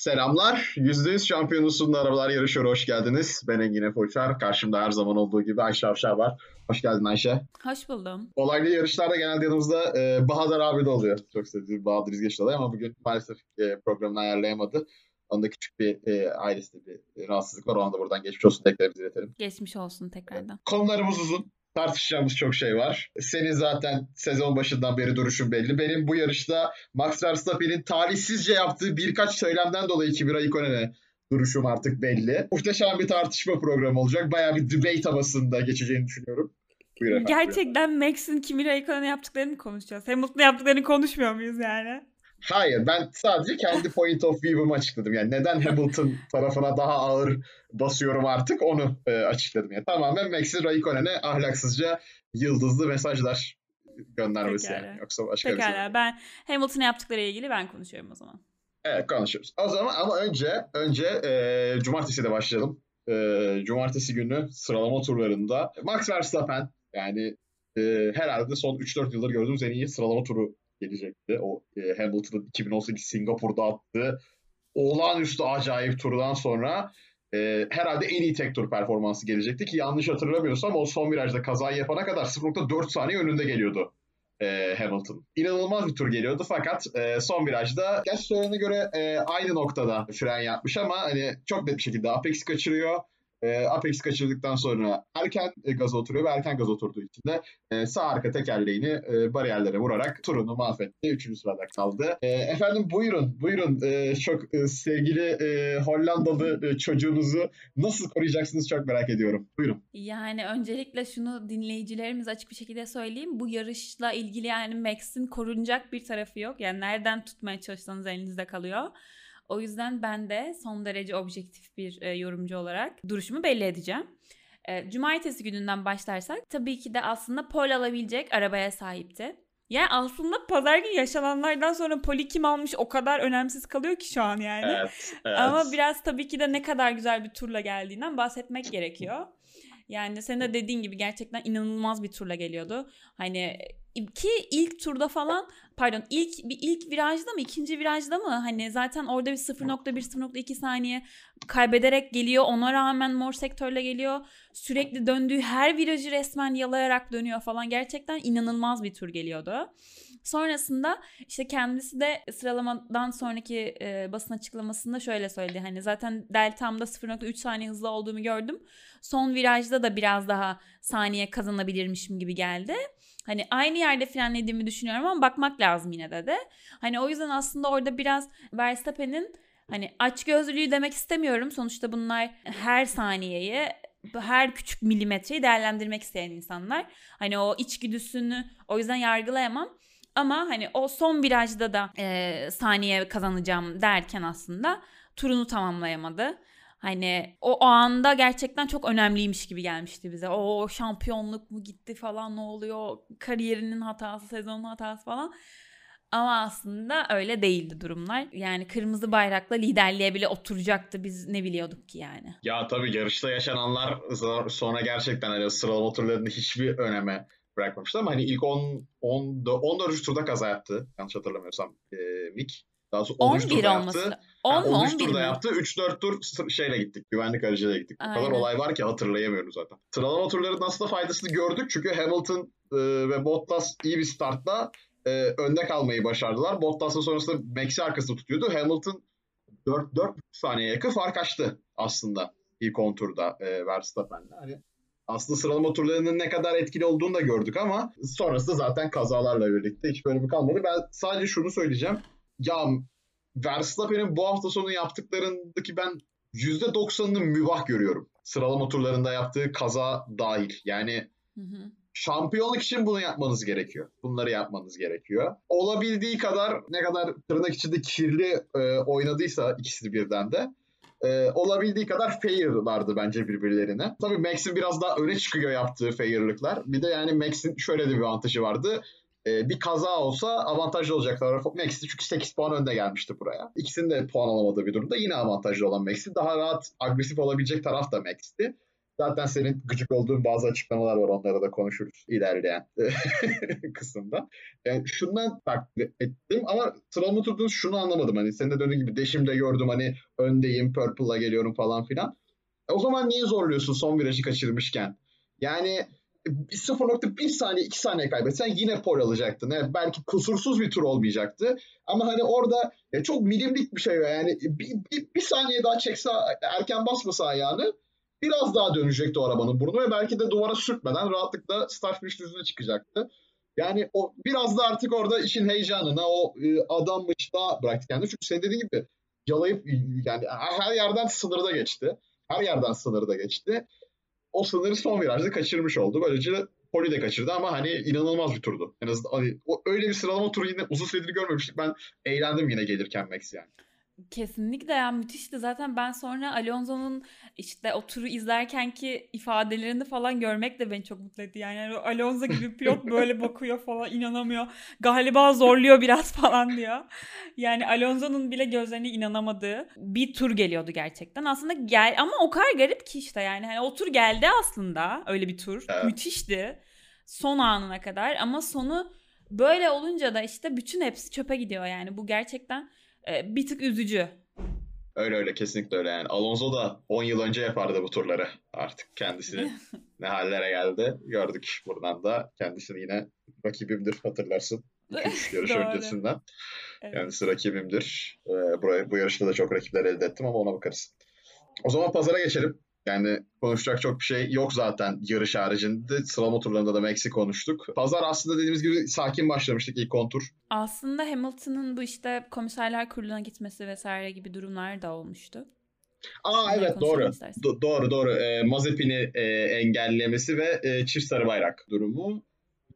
Selamlar. %100 şampiyonusunda arabalar yarışıyor. Hoş geldiniz. Ben Engin Efe Karşımda her zaman olduğu gibi Ayşe Avşar var. Hoş geldin Ayşe. Hoş buldum. Olaylı yarışlarda genelde yanımızda e, Bahadır abi de oluyor. Çok sevdiğim Bahadır İzgeçli ama bugün maalesef e, programını ayarlayamadı. Onda küçük bir e, ailesinde bir rahatsızlık var. O anda buradan geçmiş olsun tekrar iletelim. Geçmiş olsun tekrardan. Konularımız uzun. Tartışacağımız çok şey var. Senin zaten sezon başından beri duruşun belli. Benim bu yarışta Max Verstappen'in talihsizce yaptığı birkaç söylemden dolayı Kimi Raikkonen'e duruşum artık belli. Muhteşem bir tartışma programı olacak. Bayağı bir debate havasında geçeceğini düşünüyorum. Buyur Gerçekten Max'in Kimi Raikkonen'e yaptıklarını mı konuşacağız? Hamilton'a yaptıklarını konuşmuyor muyuz yani? Hayır ben sadece kendi point of view'umu açıkladım. Yani neden Hamilton tarafına daha ağır basıyorum artık onu e, açıkladım. Yani tamamen Max'in Raikkonen'e ahlaksızca yıldızlı mesajlar göndermesi Pekala. yani. Yoksa başka Pekala. bir şey. Ben Hamilton'a yaptıkları ilgili ben konuşuyorum o zaman. Evet konuşuyoruz. O zaman ama önce önce e, cumartesi de başlayalım. E, cumartesi günü sıralama turlarında Max Verstappen yani e, herhalde son 3-4 yıldır gördüğümüz en iyi sıralama turu gelecekti. O e, Hamilton'ın 2018 Singapur'da attığı olağanüstü acayip turdan sonra e, herhalde en iyi tek tur performansı gelecekti ki yanlış hatırlamıyorsam o son virajda kazayı yapana kadar 0.4 saniye önünde geliyordu e, Hamilton. İnanılmaz bir tur geliyordu fakat e, son virajda söylene göre e, aynı noktada fren yapmış ama hani çok net bir şekilde Apex kaçırıyor. E, Apex kaçırdıktan sonra erken e, gaza oturuyor ve erken gaz oturduğu için de e, sağ arka tekerleğini e, bariyerlere vurarak turunu mahvetti. Üçüncü sırada kaldı. E, efendim buyurun, buyurun. E, çok e, sevgili e, Hollandalı e, çocuğunuzu nasıl koruyacaksınız çok merak ediyorum. Buyurun. Yani öncelikle şunu dinleyicilerimiz açık bir şekilde söyleyeyim. Bu yarışla ilgili yani Max'in korunacak bir tarafı yok. Yani nereden tutmaya çalışsanız elinizde kalıyor. O yüzden ben de son derece objektif bir e, yorumcu olarak duruşumu belli edeceğim. E, cumartesi gününden başlarsak tabii ki de aslında pol alabilecek arabaya sahipti. Yani aslında pazar günü yaşananlardan sonra poli kim almış o kadar önemsiz kalıyor ki şu an yani. Evet, evet. Ama biraz tabii ki de ne kadar güzel bir turla geldiğinden bahsetmek gerekiyor. Yani senin de dediğin gibi gerçekten inanılmaz bir turla geliyordu. Hani ki ilk turda falan pardon ilk bir ilk virajda mı ikinci virajda mı hani zaten orada bir 0.1 0.2 saniye kaybederek geliyor ona rağmen mor sektörle geliyor sürekli döndüğü her virajı resmen yalayarak dönüyor falan gerçekten inanılmaz bir tur geliyordu. Sonrasında işte kendisi de sıralamadan sonraki e, basın açıklamasında şöyle söyledi. Hani zaten deltamda 0.3 saniye hızlı olduğumu gördüm. Son virajda da biraz daha saniye kazanabilirmişim gibi geldi. Hani aynı yerde frenlediğimi düşünüyorum ama bakmak lazım yine de. Hani o yüzden aslında orada biraz Verstappen'in hani aç gözlülüğü demek istemiyorum. Sonuçta bunlar her saniyeyi her küçük milimetreyi değerlendirmek isteyen insanlar. Hani o içgüdüsünü o yüzden yargılayamam. Ama hani o son virajda da e, saniye kazanacağım derken aslında turunu tamamlayamadı. Hani o, o anda gerçekten çok önemliymiş gibi gelmişti bize. O şampiyonluk mu gitti falan ne oluyor? Kariyerinin hatası, sezonun hatası falan. Ama aslında öyle değildi durumlar. Yani kırmızı bayrakla liderliğe bile oturacaktı. Biz ne biliyorduk ki yani. Ya tabii yarışta yaşananlar sonra gerçekten hani sıralama turlarında hiçbir öneme bırakmamıştı ama hani ilk 10 10 14. turda kaza yaptı. Yanlış hatırlamıyorsam e, Mick. Daha sonra 13 turda olması. yaptı. 10 yani 13 turda mi? yaptı. 3-4 tur şeyle gittik. Güvenlik aracıyla gittik. O kadar olay var ki hatırlayamıyorum zaten. Sıralama turlarının aslında faydasını gördük. Çünkü Hamilton e, ve Bottas iyi bir startla e, önde kalmayı başardılar. Bottas'ın sonrasında Max'i arkasında tutuyordu. Hamilton 4 4 saniye yakın fark açtı aslında ilk 10 turda e, Verstappen'le. Hani aslında sıralama turlarının ne kadar etkili olduğunu da gördük ama sonrasında zaten kazalarla birlikte hiç bölümü kalmadı. Ben sadece şunu söyleyeceğim. Ya Verstappen'in bu hafta sonu yaptıklarındaki ben %90'ını mübah görüyorum. Sıralama turlarında yaptığı kaza dahil. Yani hı hı. şampiyonluk için bunu yapmanız gerekiyor. Bunları yapmanız gerekiyor. Olabildiği kadar ne kadar tırnak içinde kirli e, oynadıysa ikisi birden de e, olabildiği kadar fairlardı bence birbirlerine. Tabii Max'in biraz daha öne çıkıyor yaptığı fairlıklar. Bir de yani Max'in şöyle de bir avantajı vardı. E, bir kaza olsa avantajlı olacaklar. Max'i çünkü 8 puan önde gelmişti buraya. İkisinin de puan alamadığı bir durumda yine avantajlı olan Max'i. Daha rahat agresif olabilecek taraf da Max'ti. Zaten senin gıcık olduğun bazı açıklamalar var. Onlara da konuşuruz ilerleyen kısımda. Yani şundan takdir ettim ama sıralama turda şunu anlamadım. Hani senin de dediğin gibi Deşim'de gördüm hani öndeyim, Purple'la geliyorum falan filan. E o zaman niye zorluyorsun son virajı kaçırmışken? Yani 0.1 saniye 2 saniye kaybetsen yine pol alacaktın. Evet, belki kusursuz bir tur olmayacaktı. Ama hani orada ya çok milimlik bir şey yani bir, bir, bir saniye daha çekse erken basmasa ayağını biraz daha dönecekti o arabanın burnu ve belki de duvara sürtmeden rahatlıkla start finish düzüne çıkacaktı. Yani o biraz da artık orada işin heyecanına o e, adammış da bıraktı kendini. Çünkü senin dediğin gibi yalayıp yani her yerden sınırda geçti. Her yerden sınırda geçti o sınırı son virajda kaçırmış oldu. Böylece Poli de kaçırdı ama hani inanılmaz bir turdu. En azından hani, o, öyle bir sıralama turu yine uzun süredir görmemiştik. Ben eğlendim yine gelirken Max yani. Kesinlikle yani müthişti. Zaten ben sonra Alonso'nun işte o turu izlerken ki ifadelerini falan görmek de beni çok mutlu etti. Yani Alonso gibi pilot böyle bakıyor falan inanamıyor. Galiba zorluyor biraz falan diyor. Yani Alonso'nun bile gözlerine inanamadığı bir tur geliyordu gerçekten. Aslında gel ama o kadar garip ki işte yani hani o tur geldi aslında öyle bir tur. Evet. Müthişti. Son anına kadar ama sonu böyle olunca da işte bütün hepsi çöpe gidiyor yani. Bu gerçekten e, bir tık üzücü. Öyle öyle kesinlikle öyle yani. Alonso da 10 yıl önce yapardı bu turları. Artık kendisini ne hallere geldi gördük buradan da. Kendisini yine rakibimdir hatırlarsın. Yarış öncesinden. Evet. Kendisi rakibimdir. Ee, buraya, bu yarışta da çok rakipler elde ettim ama ona bakarız. O zaman pazara geçelim. Yani konuşacak çok bir şey yok zaten yarış haricinde. Sıralama turlarında da Max'i konuştuk. Pazar aslında dediğimiz gibi sakin başlamıştık ilk kontur. Aslında Hamilton'ın bu işte komiserler kuruluna gitmesi vesaire gibi durumlar da olmuştu. Aa evet doğru. Do- doğru doğru. E, Mazepin'i e, engellemesi ve e, çift sarı bayrak durumu.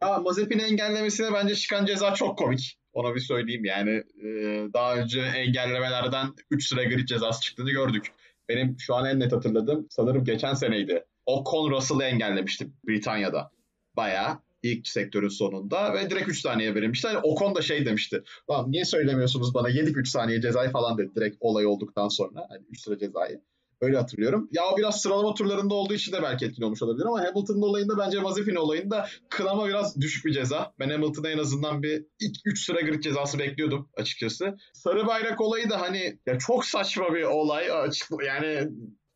Ya Mazepin'i engellemesine bence çıkan ceza çok komik. Ona bir söyleyeyim yani. E, daha önce engellemelerden 3 sıra grid cezası çıktığını gördük. Benim şu an en net hatırladığım sanırım geçen seneydi. Ocon Russell'ı engellemişti Britanya'da. Bayağı ilk sektörün sonunda ve direkt 3 saniye verilmişti. Hani Ocon da şey demişti. Lan niye söylemiyorsunuz bana yedik 3 saniye cezayı falan dedi direkt olay olduktan sonra. Hani 3 sıra cezayı. Öyle hatırlıyorum. Ya o biraz sıralama turlarında olduğu için de belki etkili olmuş olabilir ama Hamilton'ın olayında bence Mazepin olayında kınama biraz düşük bir ceza. Ben Hamilton'a en azından bir ilk 3 sıra grid cezası bekliyordum açıkçası. Sarı bayrak olayı da hani ya çok saçma bir olay. Açık, yani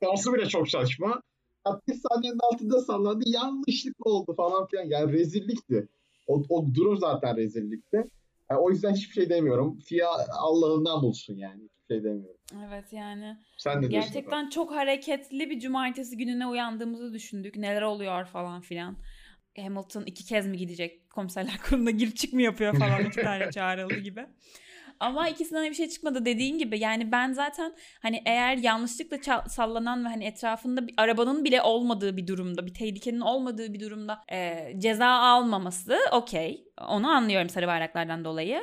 şansı bile çok saçma. Ya bir saniyenin altında sallandı. Yanlışlık oldu falan filan. Yani rezillikti. O, o durum zaten rezillikti. Yani o yüzden hiçbir şey demiyorum. FIA Allah'ından bulsun yani. Şey demiyorum. Evet yani. Sen de Gerçekten çok hareketli bir cumartesi gününe uyandığımızı düşündük. Neler oluyor falan filan. Hamilton iki kez mi gidecek? Komiserler kuruluna girip çık mı yapıyor falan iki tane çağrıldı gibi. Ama ikisinden bir şey çıkmadı dediğin gibi. Yani ben zaten hani eğer yanlışlıkla sallanan ve hani etrafında bir arabanın bile olmadığı bir durumda, bir tehlikenin olmadığı bir durumda e, ceza almaması okey. Onu anlıyorum sarı bayraklardan dolayı.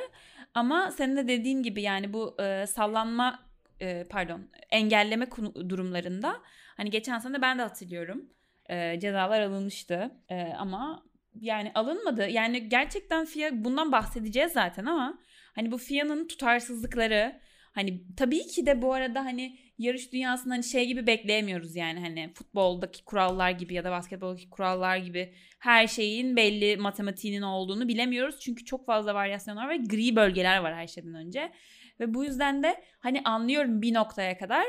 Ama senin de dediğin gibi yani bu e, sallanma e, pardon engelleme durumlarında hani geçen sene ben de hatırlıyorum e, cezalar alınmıştı e, ama yani alınmadı. Yani gerçekten FIA bundan bahsedeceğiz zaten ama hani bu FIA'nın tutarsızlıkları hani tabii ki de bu arada hani yarış dünyasında hani şey gibi bekleyemiyoruz yani hani futboldaki kurallar gibi ya da basketboldaki kurallar gibi her şeyin belli matematiğinin olduğunu bilemiyoruz. Çünkü çok fazla varyasyonlar ve gri bölgeler var her şeyden önce. Ve bu yüzden de hani anlıyorum bir noktaya kadar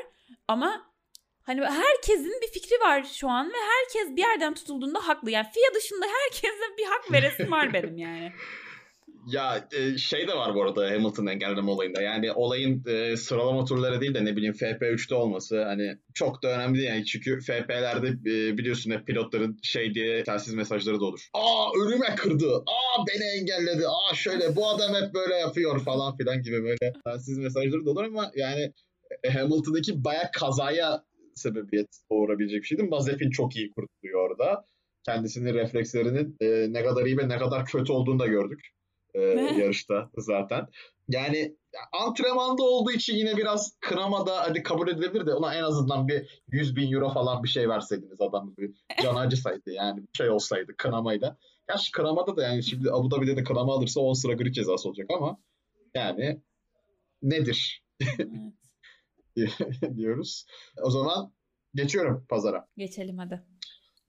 ama hani herkesin bir fikri var şu an ve herkes bir yerden tutulduğunda haklı. Yani FIA dışında herkese bir hak veresim var benim yani. Ya e, şey de var bu arada Hamilton'ın engelleme olayında. Yani olayın e, sıralama turları değil de ne bileyim FP3'te olması hani çok da önemli. Yani çünkü FP'lerde e, biliyorsun hep pilotların şey diye telsiz mesajları da olur. Aa önüme kırdı. Aa beni engelledi. Aa şöyle bu adam hep böyle yapıyor falan filan gibi böyle telsiz mesajları da olur ama yani Hamilton'daki bayağı kazaya sebebiyet doğurabilecek bir şeydi. Mazepin çok iyi kurtuluyor orada. Kendisinin reflekslerinin e, ne kadar iyi ve ne kadar kötü olduğunu da gördük e, yarışta zaten. Yani antrenmanda olduğu için yine biraz kınamada hadi kabul edilebilir de ona en azından bir 100 bin euro falan bir şey verseydiniz adam bir can acısaydı yani bir şey olsaydı kınamayla. Gerçi kınamada da yani şimdi Abu Dhabi'de de kınama alırsa 10 sıra grid cezası olacak ama yani nedir? diyoruz. O zaman geçiyorum pazara. Geçelim hadi.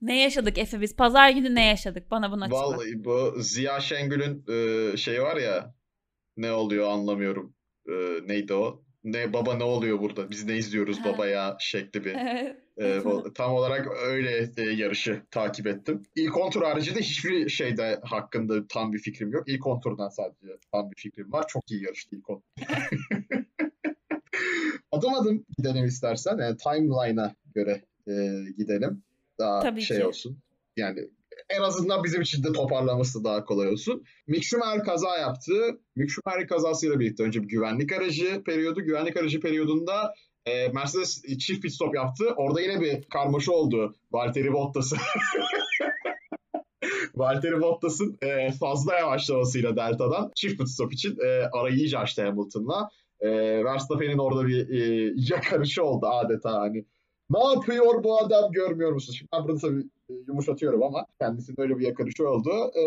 Ne yaşadık Efe biz? Pazar günü ne yaşadık? Bana bunu açıkla. Vallahi bu Ziya Şengül'ün e, şey var ya ne oluyor anlamıyorum. E, neydi o? Ne baba ne oluyor burada? Biz ne izliyoruz baba ya şekli bir. E, o- tam olarak öyle e, yarışı takip ettim. İlk 10 tur haricinde hiçbir şeyde hakkında tam bir fikrim yok. İlk 10 turdan sadece tam bir fikrim var. Çok iyi yarıştı ilk 10. adım adım gidelim istersen. Yani timeline'a göre e, gidelim. Daha Tabii şey ki. olsun. Yani en azından bizim için de toparlaması daha kolay olsun. Mick Schumacher kaza yaptı. Mick Schumacher kazasıyla birlikte önce bir güvenlik aracı periyodu. Güvenlik aracı periyodunda e, Mercedes çift pit stop yaptı. Orada yine bir karmaşa oldu. Valtteri Bottas'ın Valtteri Bottas'ın e, fazla yavaşlamasıyla Delta'dan çift pit stop için e, arayı iyice açtı Hamilton'la. E, Verstappen'in orada bir e, yakarışı oldu adeta hani. Ne yapıyor bu adam görmüyor musun? Şimdi ben burada tabii e, yumuşatıyorum ama kendisinin öyle bir yakarışı oldu. E,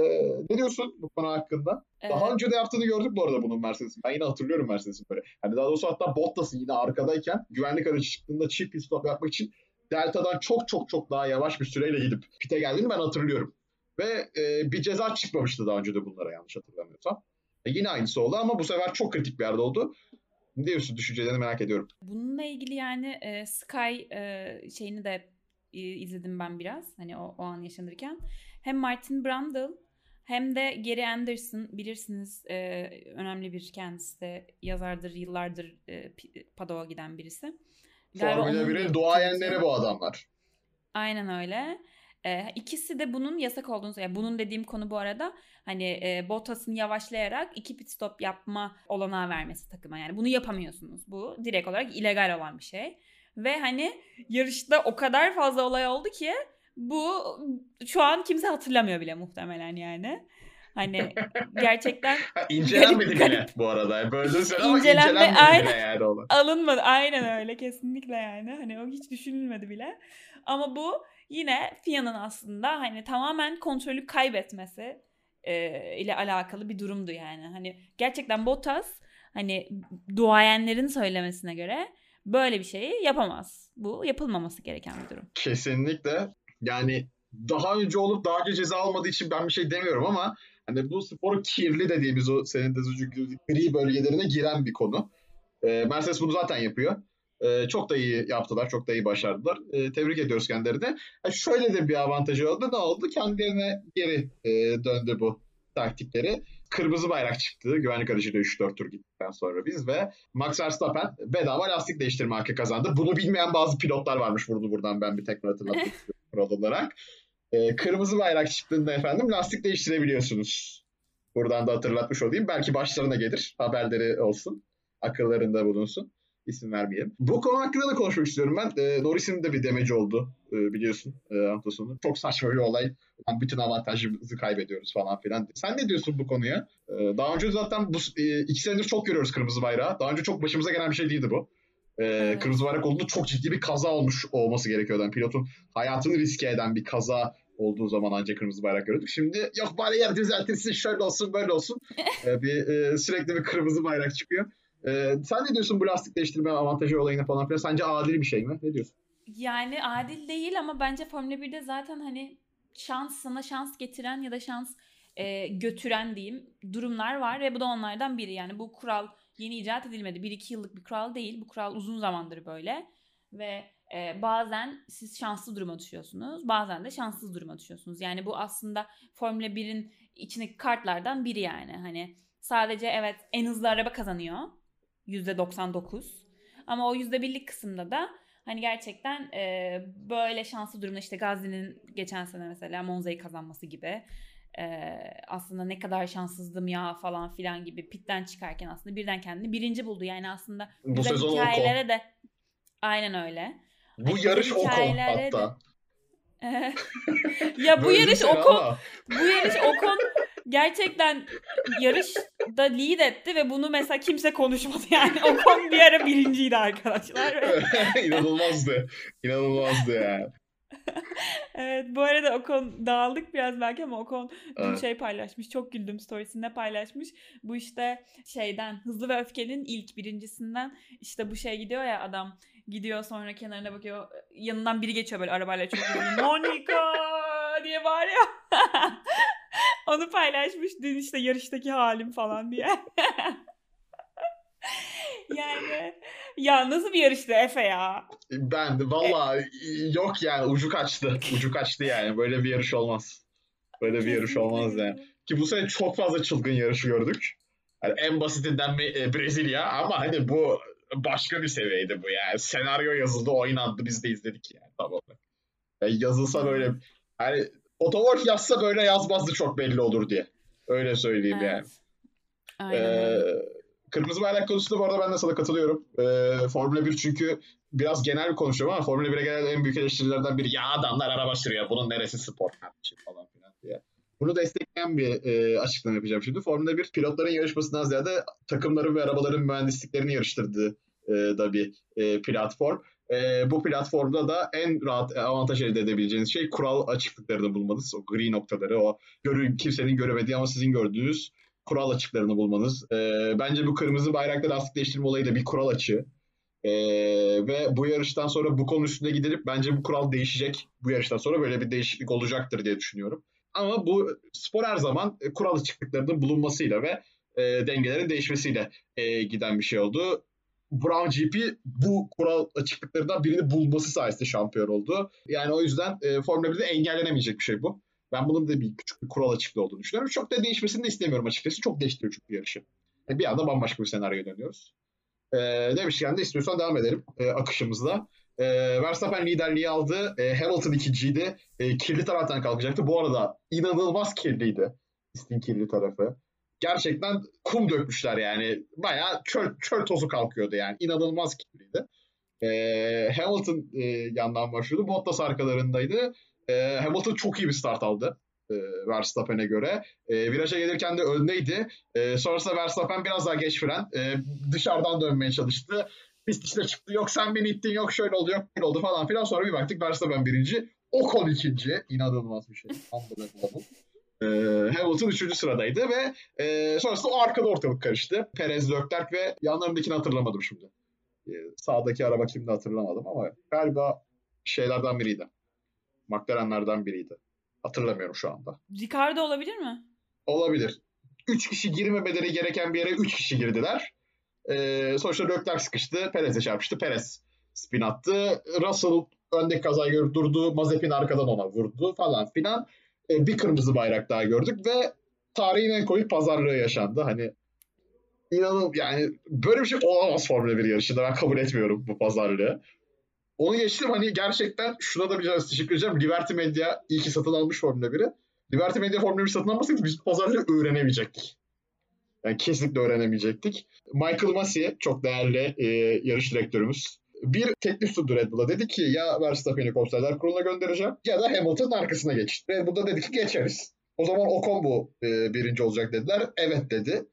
ne diyorsun bu konu hakkında? Daha Evet. önce de yaptığını gördük bu arada bunun Mercedes'in. Ben yine hatırlıyorum Mercedes'in böyle. Hani daha doğrusu hatta Bottas'ın yine arkadayken güvenlik aracı çıktığında çift pit stop yapmak için Delta'dan çok çok çok daha yavaş bir süreyle gidip pite geldiğini ben hatırlıyorum. Ve e, bir ceza çıkmamıştı daha önce de bunlara yanlış hatırlamıyorsam. E, yine aynısı oldu ama bu sefer çok kritik bir yerde oldu. Ne diyorsun düşüncelerini merak ediyorum. Bununla ilgili yani e, Sky e, şeyini de e, izledim ben biraz hani o, o an yaşanırken. Hem Martin Brundle hem de Gary Anderson bilirsiniz e, önemli bir kendisi de yazardır yıllardır e, Paddock'a giden birisi. Formula onun 1'in bir duayenleri tweet'i- bu adamlar. Aynen öyle. Ee, ikisi de bunun yasak olduğunu söylüyor. Bunun dediğim konu bu arada hani e, Bottas'ın yavaşlayarak iki pit stop yapma olanağı vermesi takıma. Yani bunu yapamıyorsunuz. Bu direkt olarak illegal olan bir şey. Ve hani yarışta o kadar fazla olay oldu ki bu şu an kimse hatırlamıyor bile muhtemelen yani. Hani gerçekten incelenmedi Garip, bile bu arada. Yani Böldün sen ama İncelenme, incelenmedi aynen. bile yani olan. alınmadı. Aynen öyle kesinlikle yani. Hani o hiç düşünülmedi bile. Ama bu yine FIA'nın aslında hani tamamen kontrolü kaybetmesi e, ile alakalı bir durumdu yani. Hani gerçekten Bottas hani duayenlerin söylemesine göre böyle bir şeyi yapamaz. Bu yapılmaması gereken bir durum. Kesinlikle. Yani daha önce olup daha önce ceza almadığı için ben bir şey demiyorum ama hani bu sporu kirli dediğimiz o senin de gri bölgelerine giren bir konu. Ee, Mercedes bunu zaten yapıyor. Ee, çok da iyi yaptılar, çok da iyi başardılar. Ee, tebrik ediyoruz kendilerini. Şöyle de bir avantajı oldu. Ne oldu? Kendilerine geri e, döndü bu taktikleri. Kırmızı bayrak çıktı. Güvenlik aracıyla 3-4 tur gittikten sonra biz ve Max Verstappen bedava lastik değiştirme hakkı kazandı. Bunu bilmeyen bazı pilotlar varmış vurdu buradan ben bir tekrar hatırlatmak istiyorum kural olarak. Ee, kırmızı bayrak çıktığında efendim lastik değiştirebiliyorsunuz. Buradan da hatırlatmış olayım. Belki başlarına gelir. Haberleri olsun. Akıllarında bulunsun. İsim vermeyelim. Bu konu hakkında da konuşmak istiyorum ben. Ee, Norris'in de bir demeci oldu e, biliyorsun e, hafta sonu. Çok saçma bir olay. Ulan bütün avantajımızı kaybediyoruz falan filan. Sen ne diyorsun bu konuya? Ee, daha önce zaten bu e, iki senedir çok görüyoruz kırmızı bayrağı. Daha önce çok başımıza gelen bir şey değildi bu. Evet. Kırmızı bayrak olduğunda çok ciddi bir kaza olmuş olması gerekiyordu. Yani pilotun hayatını riske eden bir kaza olduğu zaman ancak kırmızı bayrak gördük. Şimdi yok bari yer düzeltilsin şöyle olsun böyle olsun. Ee, bir e, sürekli bir kırmızı bayrak çıkıyor. Ee, sen ne diyorsun bu lastik değiştirme avantajı olayına falan filan? Sence adil bir şey mi? Ne diyorsun? Yani adil değil ama bence Formula 1'de zaten hani şans sana şans getiren ya da şans e, götüren diyeyim durumlar var ve bu da onlardan biri. Yani bu kural yeni icat edilmedi. 1-2 yıllık bir kural değil. Bu kural uzun zamandır böyle ve e, bazen siz şanslı duruma düşüyorsunuz. Bazen de şanssız duruma düşüyorsunuz. Yani bu aslında Formula 1'in içindeki kartlardan biri yani. Hani sadece evet en hızlı araba kazanıyor. %99. Ama o %1'lik kısımda da Hani gerçekten e, böyle şanslı durumda işte Gazi'nin geçen sene mesela Monza'yı kazanması gibi e, aslında ne kadar şanssızdım ya falan filan gibi pitten çıkarken aslında birden kendini birinci buldu. Yani aslında Bu güzel sezon hikayelere de aynen öyle. Bu Hani yarış hikayelere hatta. ya bu yarış seni Ocon ama. bu yarış Ocon gerçekten yarışta lead etti ve bunu mesela kimse konuşmadı yani. Ocon bir ara birinciydi arkadaşlar. İnanılmazdı. İnanılmazdı yani. Evet bu arada Ocon dağıldık biraz belki ama Ocon dün Evet. şey paylaşmış. Çok güldüm storiesinde paylaşmış. Bu işte şeyden Hızlı ve Öfke'nin ilk birincisinden işte bu şey gidiyor ya adam gidiyor sonra kenarına bakıyor yanından biri geçiyor böyle arabayla çok Amerika diye bağırıyor. Onu paylaşmış dün işte yarıştaki halim falan diye. yani ya nasıl bir yarıştı Efe ya? Ben de valla e... yok yani ucu kaçtı. Ucu kaçtı yani. Böyle bir yarış olmaz. Böyle bir yarış olmaz yani. Ki bu sene çok fazla çılgın yarışı gördük. Yani en basitinden e, Brezilya ama hani bu başka bir seviyeydi bu yani. Senaryo yazıldı, oynandı, biz de izledik yani tamam. Yani yazılsa böyle hani Otowolf yazsa böyle yazmazdı çok belli olur diye. Öyle söyleyeyim evet. yani. Aynen. Ee, kırmızı bayrak konusunda bu arada ben de sana katılıyorum. Ee, Formula 1 çünkü biraz genel bir konuşuyorum ama Formula 1'e gelen en büyük eleştirilerden biri ya adamlar araba sürüyor bunun neresi spor kardeşim falan filan diye. Bunu destekleyen bir e, açıklama yapacağım şimdi. Formula 1 pilotların yarışmasından ziyade takımların ve arabaların mühendisliklerini yarıştırdığı e, da bir e, platform. E, bu platformda da en rahat avantaj elde edebileceğiniz şey kural açıklıklarını bulmanız. O gri noktaları, o görü, kimsenin göremediği ama sizin gördüğünüz kural açıklarını bulmanız. E, bence bu kırmızı bayrakta lastik değiştirme olayı da bir kural açığı. E, ve bu yarıştan sonra bu konu üstüne gidilip bence bu kural değişecek. Bu yarıştan sonra böyle bir değişiklik olacaktır diye düşünüyorum. Ama bu spor her zaman e, kural açıklıklarının bulunmasıyla ve e, dengelerin değişmesiyle e, giden bir şey oldu. Brown GP bu kural açıklıklarından birini bulması sayesinde şampiyon oldu. Yani o yüzden e, Formula 1'de engellenemeyecek bir şey bu. Ben bunun da bir küçük bir kural açıklığı olduğunu düşünüyorum. Çok da değişmesini de istemiyorum açıkçası. Çok değiştiriyor çünkü yarışı. Yani bir anda bambaşka bir senaryo dönüyoruz. E, demişken de istiyorsan devam edelim e, akışımızda. E, Verstappen liderliği aldı. E, Hamilton ikinciydi. E, kirli taraftan kalkacaktı. Bu arada inanılmaz kirliydi. Pistin kirli tarafı gerçekten kum dökmüşler yani. Bayağı çöl, çöl tozu kalkıyordu yani. İnanılmaz kirliydi. Ee, Hamilton e, yandan başlıyordu. Bottas arkalarındaydı. Ee, Hamilton çok iyi bir start aldı. E, Verstappen'e göre. E, viraja gelirken de öndeydi. E, sonrasında Verstappen biraz daha geç fren. E, dışarıdan dönmeye çalıştı. Pist işte çıktı. Yok sen beni ittin. Yok şöyle oldu. Yok böyle oldu falan filan. Sonra bir baktık Verstappen birinci. Ocon ikinci. İnanılmaz bir şey. Unbelievable. E, Hamilton 3. sıradaydı ve e, sonrasında o arkada ortalık karıştı. Perez, Leclerc ve yanlarındakini hatırlamadım şimdi. E, sağdaki araba kimdi hatırlamadım ama galiba şeylerden biriydi. McLaren'lerden biriydi. Hatırlamıyorum şu anda. Ricardo olabilir mi? Olabilir. 3 kişi girmemeleri gereken bir yere 3 kişi girdiler. Ee, sonuçta Leclerc sıkıştı. Perez'e çarpıştı. Perez spin attı. Russell öndeki kazayı görüp durdu. Mazepin arkadan ona vurdu falan filan. Bir kırmızı bayrak daha gördük ve tarihin en komik pazarlığı yaşandı. Hani inanın yani böyle bir şey olamaz Formula 1 yarışında. Ben kabul etmiyorum bu pazarlığı. Onu geçtim hani gerçekten şuna da bir biraz teşekkür edeceğim. Liberty Media iyi ki satın almış Formula 1'i. Liberty Media Formula 1 satın almasaydı biz bu pazarlığı öğrenemeyecektik. Yani kesinlikle öğrenemeyecektik. Michael Massey çok değerli e, yarış direktörümüz bir teklif sundu Red Bull'a. Dedi ki ya Verstappen'i konserler kuruluna göndereceğim ya da Hamilton'ın arkasına geç. Red Bull da dedi ki geçeriz. O zaman Ocon bu e, birinci olacak dediler. Evet dedi.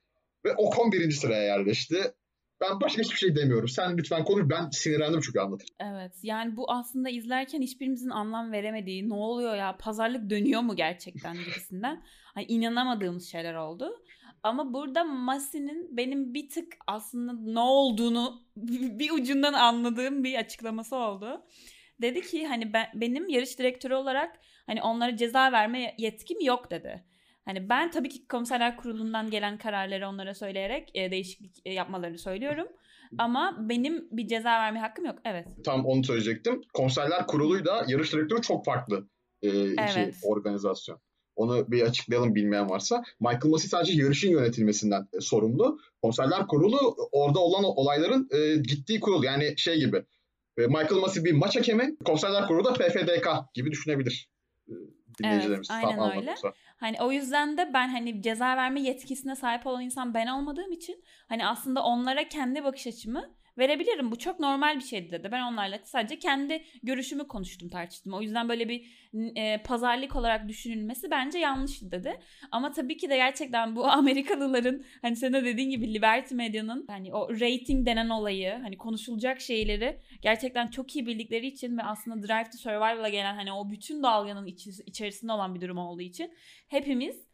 Ve Ocon birinci sıraya yerleşti. Ben başka hiçbir şey demiyorum. Sen lütfen konuş. Ben sinirlendim çünkü anlatırım. Evet. Yani bu aslında izlerken hiçbirimizin anlam veremediği ne oluyor ya pazarlık dönüyor mu gerçekten gibisinden. Hani inanamadığımız şeyler oldu. Ama burada Masi'nin benim bir tık aslında ne olduğunu bir ucundan anladığım bir açıklaması oldu. Dedi ki hani ben, benim yarış direktörü olarak hani onlara ceza verme yetkim yok dedi. Hani ben tabii ki komiserler kurulundan gelen kararları onlara söyleyerek e, değişiklik e, yapmalarını söylüyorum. Ama benim bir ceza verme hakkım yok. Evet. Tam onu söyleyecektim. Komiserler kuruluyla yarış direktörü çok farklı e, iki evet. organizasyon. Onu bir açıklayalım bilmeyen varsa. Michael Massey sadece yarışın yönetilmesinden e, sorumlu. Konserler kurulu orada olan olayların e, gittiği kurul. Yani şey gibi. E, Michael Massey bir maç hakemi. Konserler kurulu da PFDK gibi düşünebilir. E, evet, aynen öyle. Hani o yüzden de ben hani ceza verme yetkisine sahip olan insan ben olmadığım için hani aslında onlara kendi bakış açımı verebilirim. Bu çok normal bir şeydi dedi. Ben onlarla sadece kendi görüşümü konuştum tartıştım. O yüzden böyle bir e, pazarlık olarak düşünülmesi bence yanlıştı dedi. Ama tabii ki de gerçekten bu Amerikalıların hani senin de dediğin gibi Liberty Medya'nın hani o rating denen olayı hani konuşulacak şeyleri gerçekten çok iyi bildikleri için ve aslında Drive to Survival'a gelen hani o bütün dalganın iç, içerisinde olan bir durum olduğu için hepimiz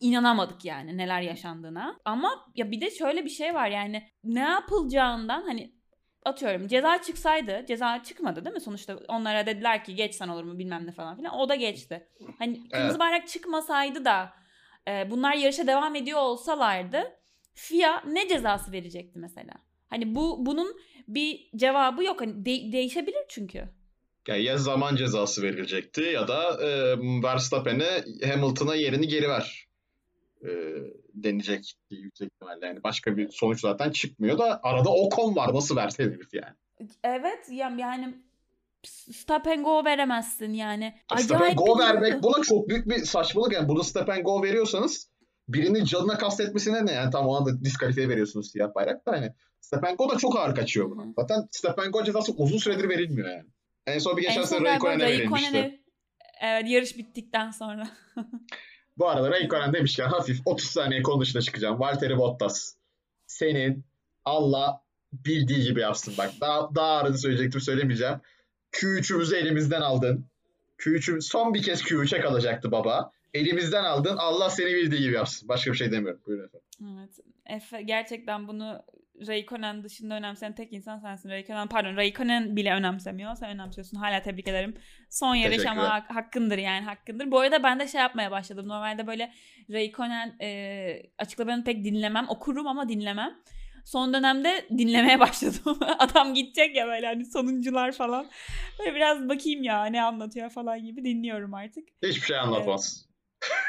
inanamadık yani neler yaşandığına. Ama ya bir de şöyle bir şey var yani ne yapılacağından hani atıyorum ceza çıksaydı ceza çıkmadı değil mi sonuçta onlara dediler ki geçsen olur mu bilmem ne falan filan o da geçti. Hani kırmızı evet. bayrak çıkmasaydı da e, bunlar yarışa devam ediyor olsalardı FIA ne cezası verecekti mesela? Hani bu bunun bir cevabı yok. Hani de- değişebilir çünkü. Yani ya zaman cezası verilecekti ya da e, Verstappen'e Hamilton'a yerini geri ver e, denecek yüksek ihtimalle. Yani başka bir sonuç zaten çıkmıyor da arada Ocon var. Nasıl verse herif yani? Evet yani stop go veremezsin yani. Stop go vermek buna çok büyük bir saçmalık. Yani bunu stop go veriyorsanız birinin canına kastetmesine ne yani tam ona da diskalifiye veriyorsunuz siyah bayrak da hani go da çok ağır kaçıyor buna. Zaten stop and go cezası uzun süredir verilmiyor yani. En son bir geçen sene Raikkonen'e verilmişti. Evet yarış bittikten sonra. Bu arada Raikkonen demişken hafif 30 saniye konu dışına çıkacağım. Valtteri Bottas. Senin Allah bildiği gibi yapsın bak. Daha, daha arada söyleyecektim söylemeyeceğim. Q3'ümüzü elimizden aldın. Q3'üm son bir kez Q3'e kalacaktı baba. Elimizden aldın. Allah seni bildiği gibi yapsın. Başka bir şey demiyorum. Buyurun efendim. Evet. Efe gerçekten bunu Raikkonen dışında önemseyen tek insan sensin. Raikkonen pardon Raikkonen bile önemsemiyor. Sen önemsiyorsun. Hala tebrik ederim. Son yarış ama hak, hakkındır yani hakkındır. Bu arada ben de şey yapmaya başladım. Normalde böyle Raikkonen e, açıklamalarını pek dinlemem. Okurum ama dinlemem. Son dönemde dinlemeye başladım. Adam gidecek ya böyle hani sonuncular falan. Böyle biraz bakayım ya ne anlatıyor falan gibi dinliyorum artık. Hiçbir şey anlatmaz.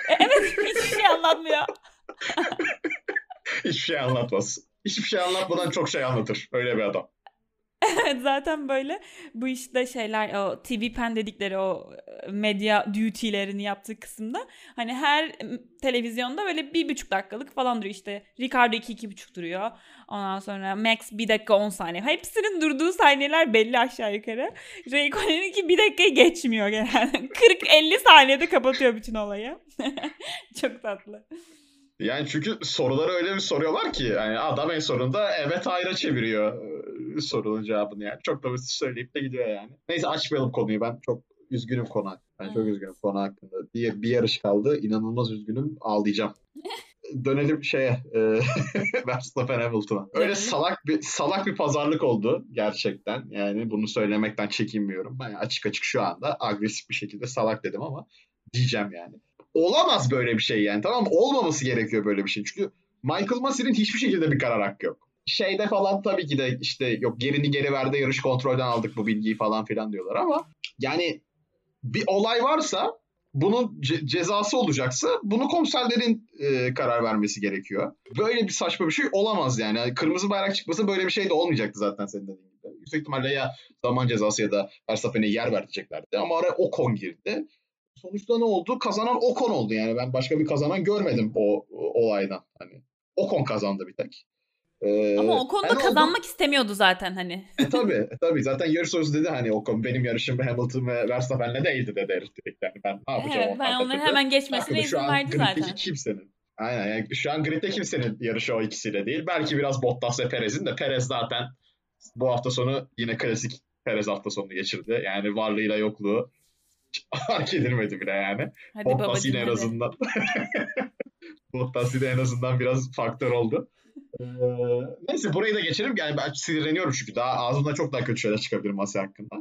Evet, evet hiçbir şey anlatmıyor. hiçbir şey anlatmaz hiçbir şey anlatmadan çok şey anlatır. Öyle bir adam. Evet zaten böyle bu işte şeyler o TV pen dedikleri o e, medya duty'lerini yaptığı kısımda hani her televizyonda böyle bir buçuk dakikalık falan duruyor işte Ricardo iki iki buçuk duruyor ondan sonra Max bir dakika on saniye hepsinin durduğu saniyeler belli aşağı yukarı Raikkonen'inki bir dakika geçmiyor genelde 40-50 saniyede kapatıyor bütün olayı çok tatlı. Yani çünkü soruları öyle bir soruyorlar ki yani adam en sonunda evet hayra çeviriyor e, sorunun cevabını yani. Çok da basit söyleyip de gidiyor yani. Neyse açmayalım konuyu ben çok üzgünüm konu hakkında. Ben çok üzgünüm konu hakkında. Bir, bir yarış kaldı. İnanılmaz üzgünüm. Ağlayacağım. Dönelim şeye e, Verstappen Hamilton'a. Öyle salak bir salak bir pazarlık oldu gerçekten. Yani bunu söylemekten çekinmiyorum. Ben açık açık şu anda agresif bir şekilde salak dedim ama diyeceğim yani olamaz böyle bir şey yani tamam mı? Olmaması gerekiyor böyle bir şey. Çünkü Michael Massey'nin hiçbir şekilde bir karar hakkı yok. Şeyde falan tabii ki de işte yok gerini geri verdi yarış kontrolden aldık bu bilgiyi falan filan diyorlar ama yani bir olay varsa bunun ce- cezası olacaksa bunu komiserlerin e, karar vermesi gerekiyor. Böyle bir saçma bir şey olamaz yani. yani. Kırmızı bayrak çıkmasa böyle bir şey de olmayacaktı zaten senin dediğin gibi. Yüksek ihtimalle ya zaman cezası ya da Verstappen'e yer vereceklerdi. Ama araya Ocon girdi sonuçta ne oldu? Kazanan Ocon oldu yani. Ben başka bir kazanan görmedim o, o olaydan. Hani Ocon kazandı bir tek. Ee, Ama Ocon da kazanmak oldu. istemiyordu zaten hani. E, tabii e, tabii zaten yarış sonrası dedi hani Ocon benim yarışım Hamilton ve Verstappen'le değildi dedi herif direkt yani ben ne yapacağım evet, ben onların hemen geçmesine izin verdi zaten. kimsenin. Aynen yani şu an gridde kimsenin yarışı o ikisiyle değil. Belki biraz Bottas ve Perez'in de Perez zaten bu hafta sonu yine klasik Perez hafta sonunu geçirdi. Yani varlığıyla yokluğu fark edilmedi bile yani. Hadi Bottas yine en azından Bottas yine en azından biraz faktör oldu. Ee, neyse burayı da geçelim. Yani ben sinirleniyorum çünkü daha ağzımdan çok daha kötü şeyler çıkabilir Masi hakkında.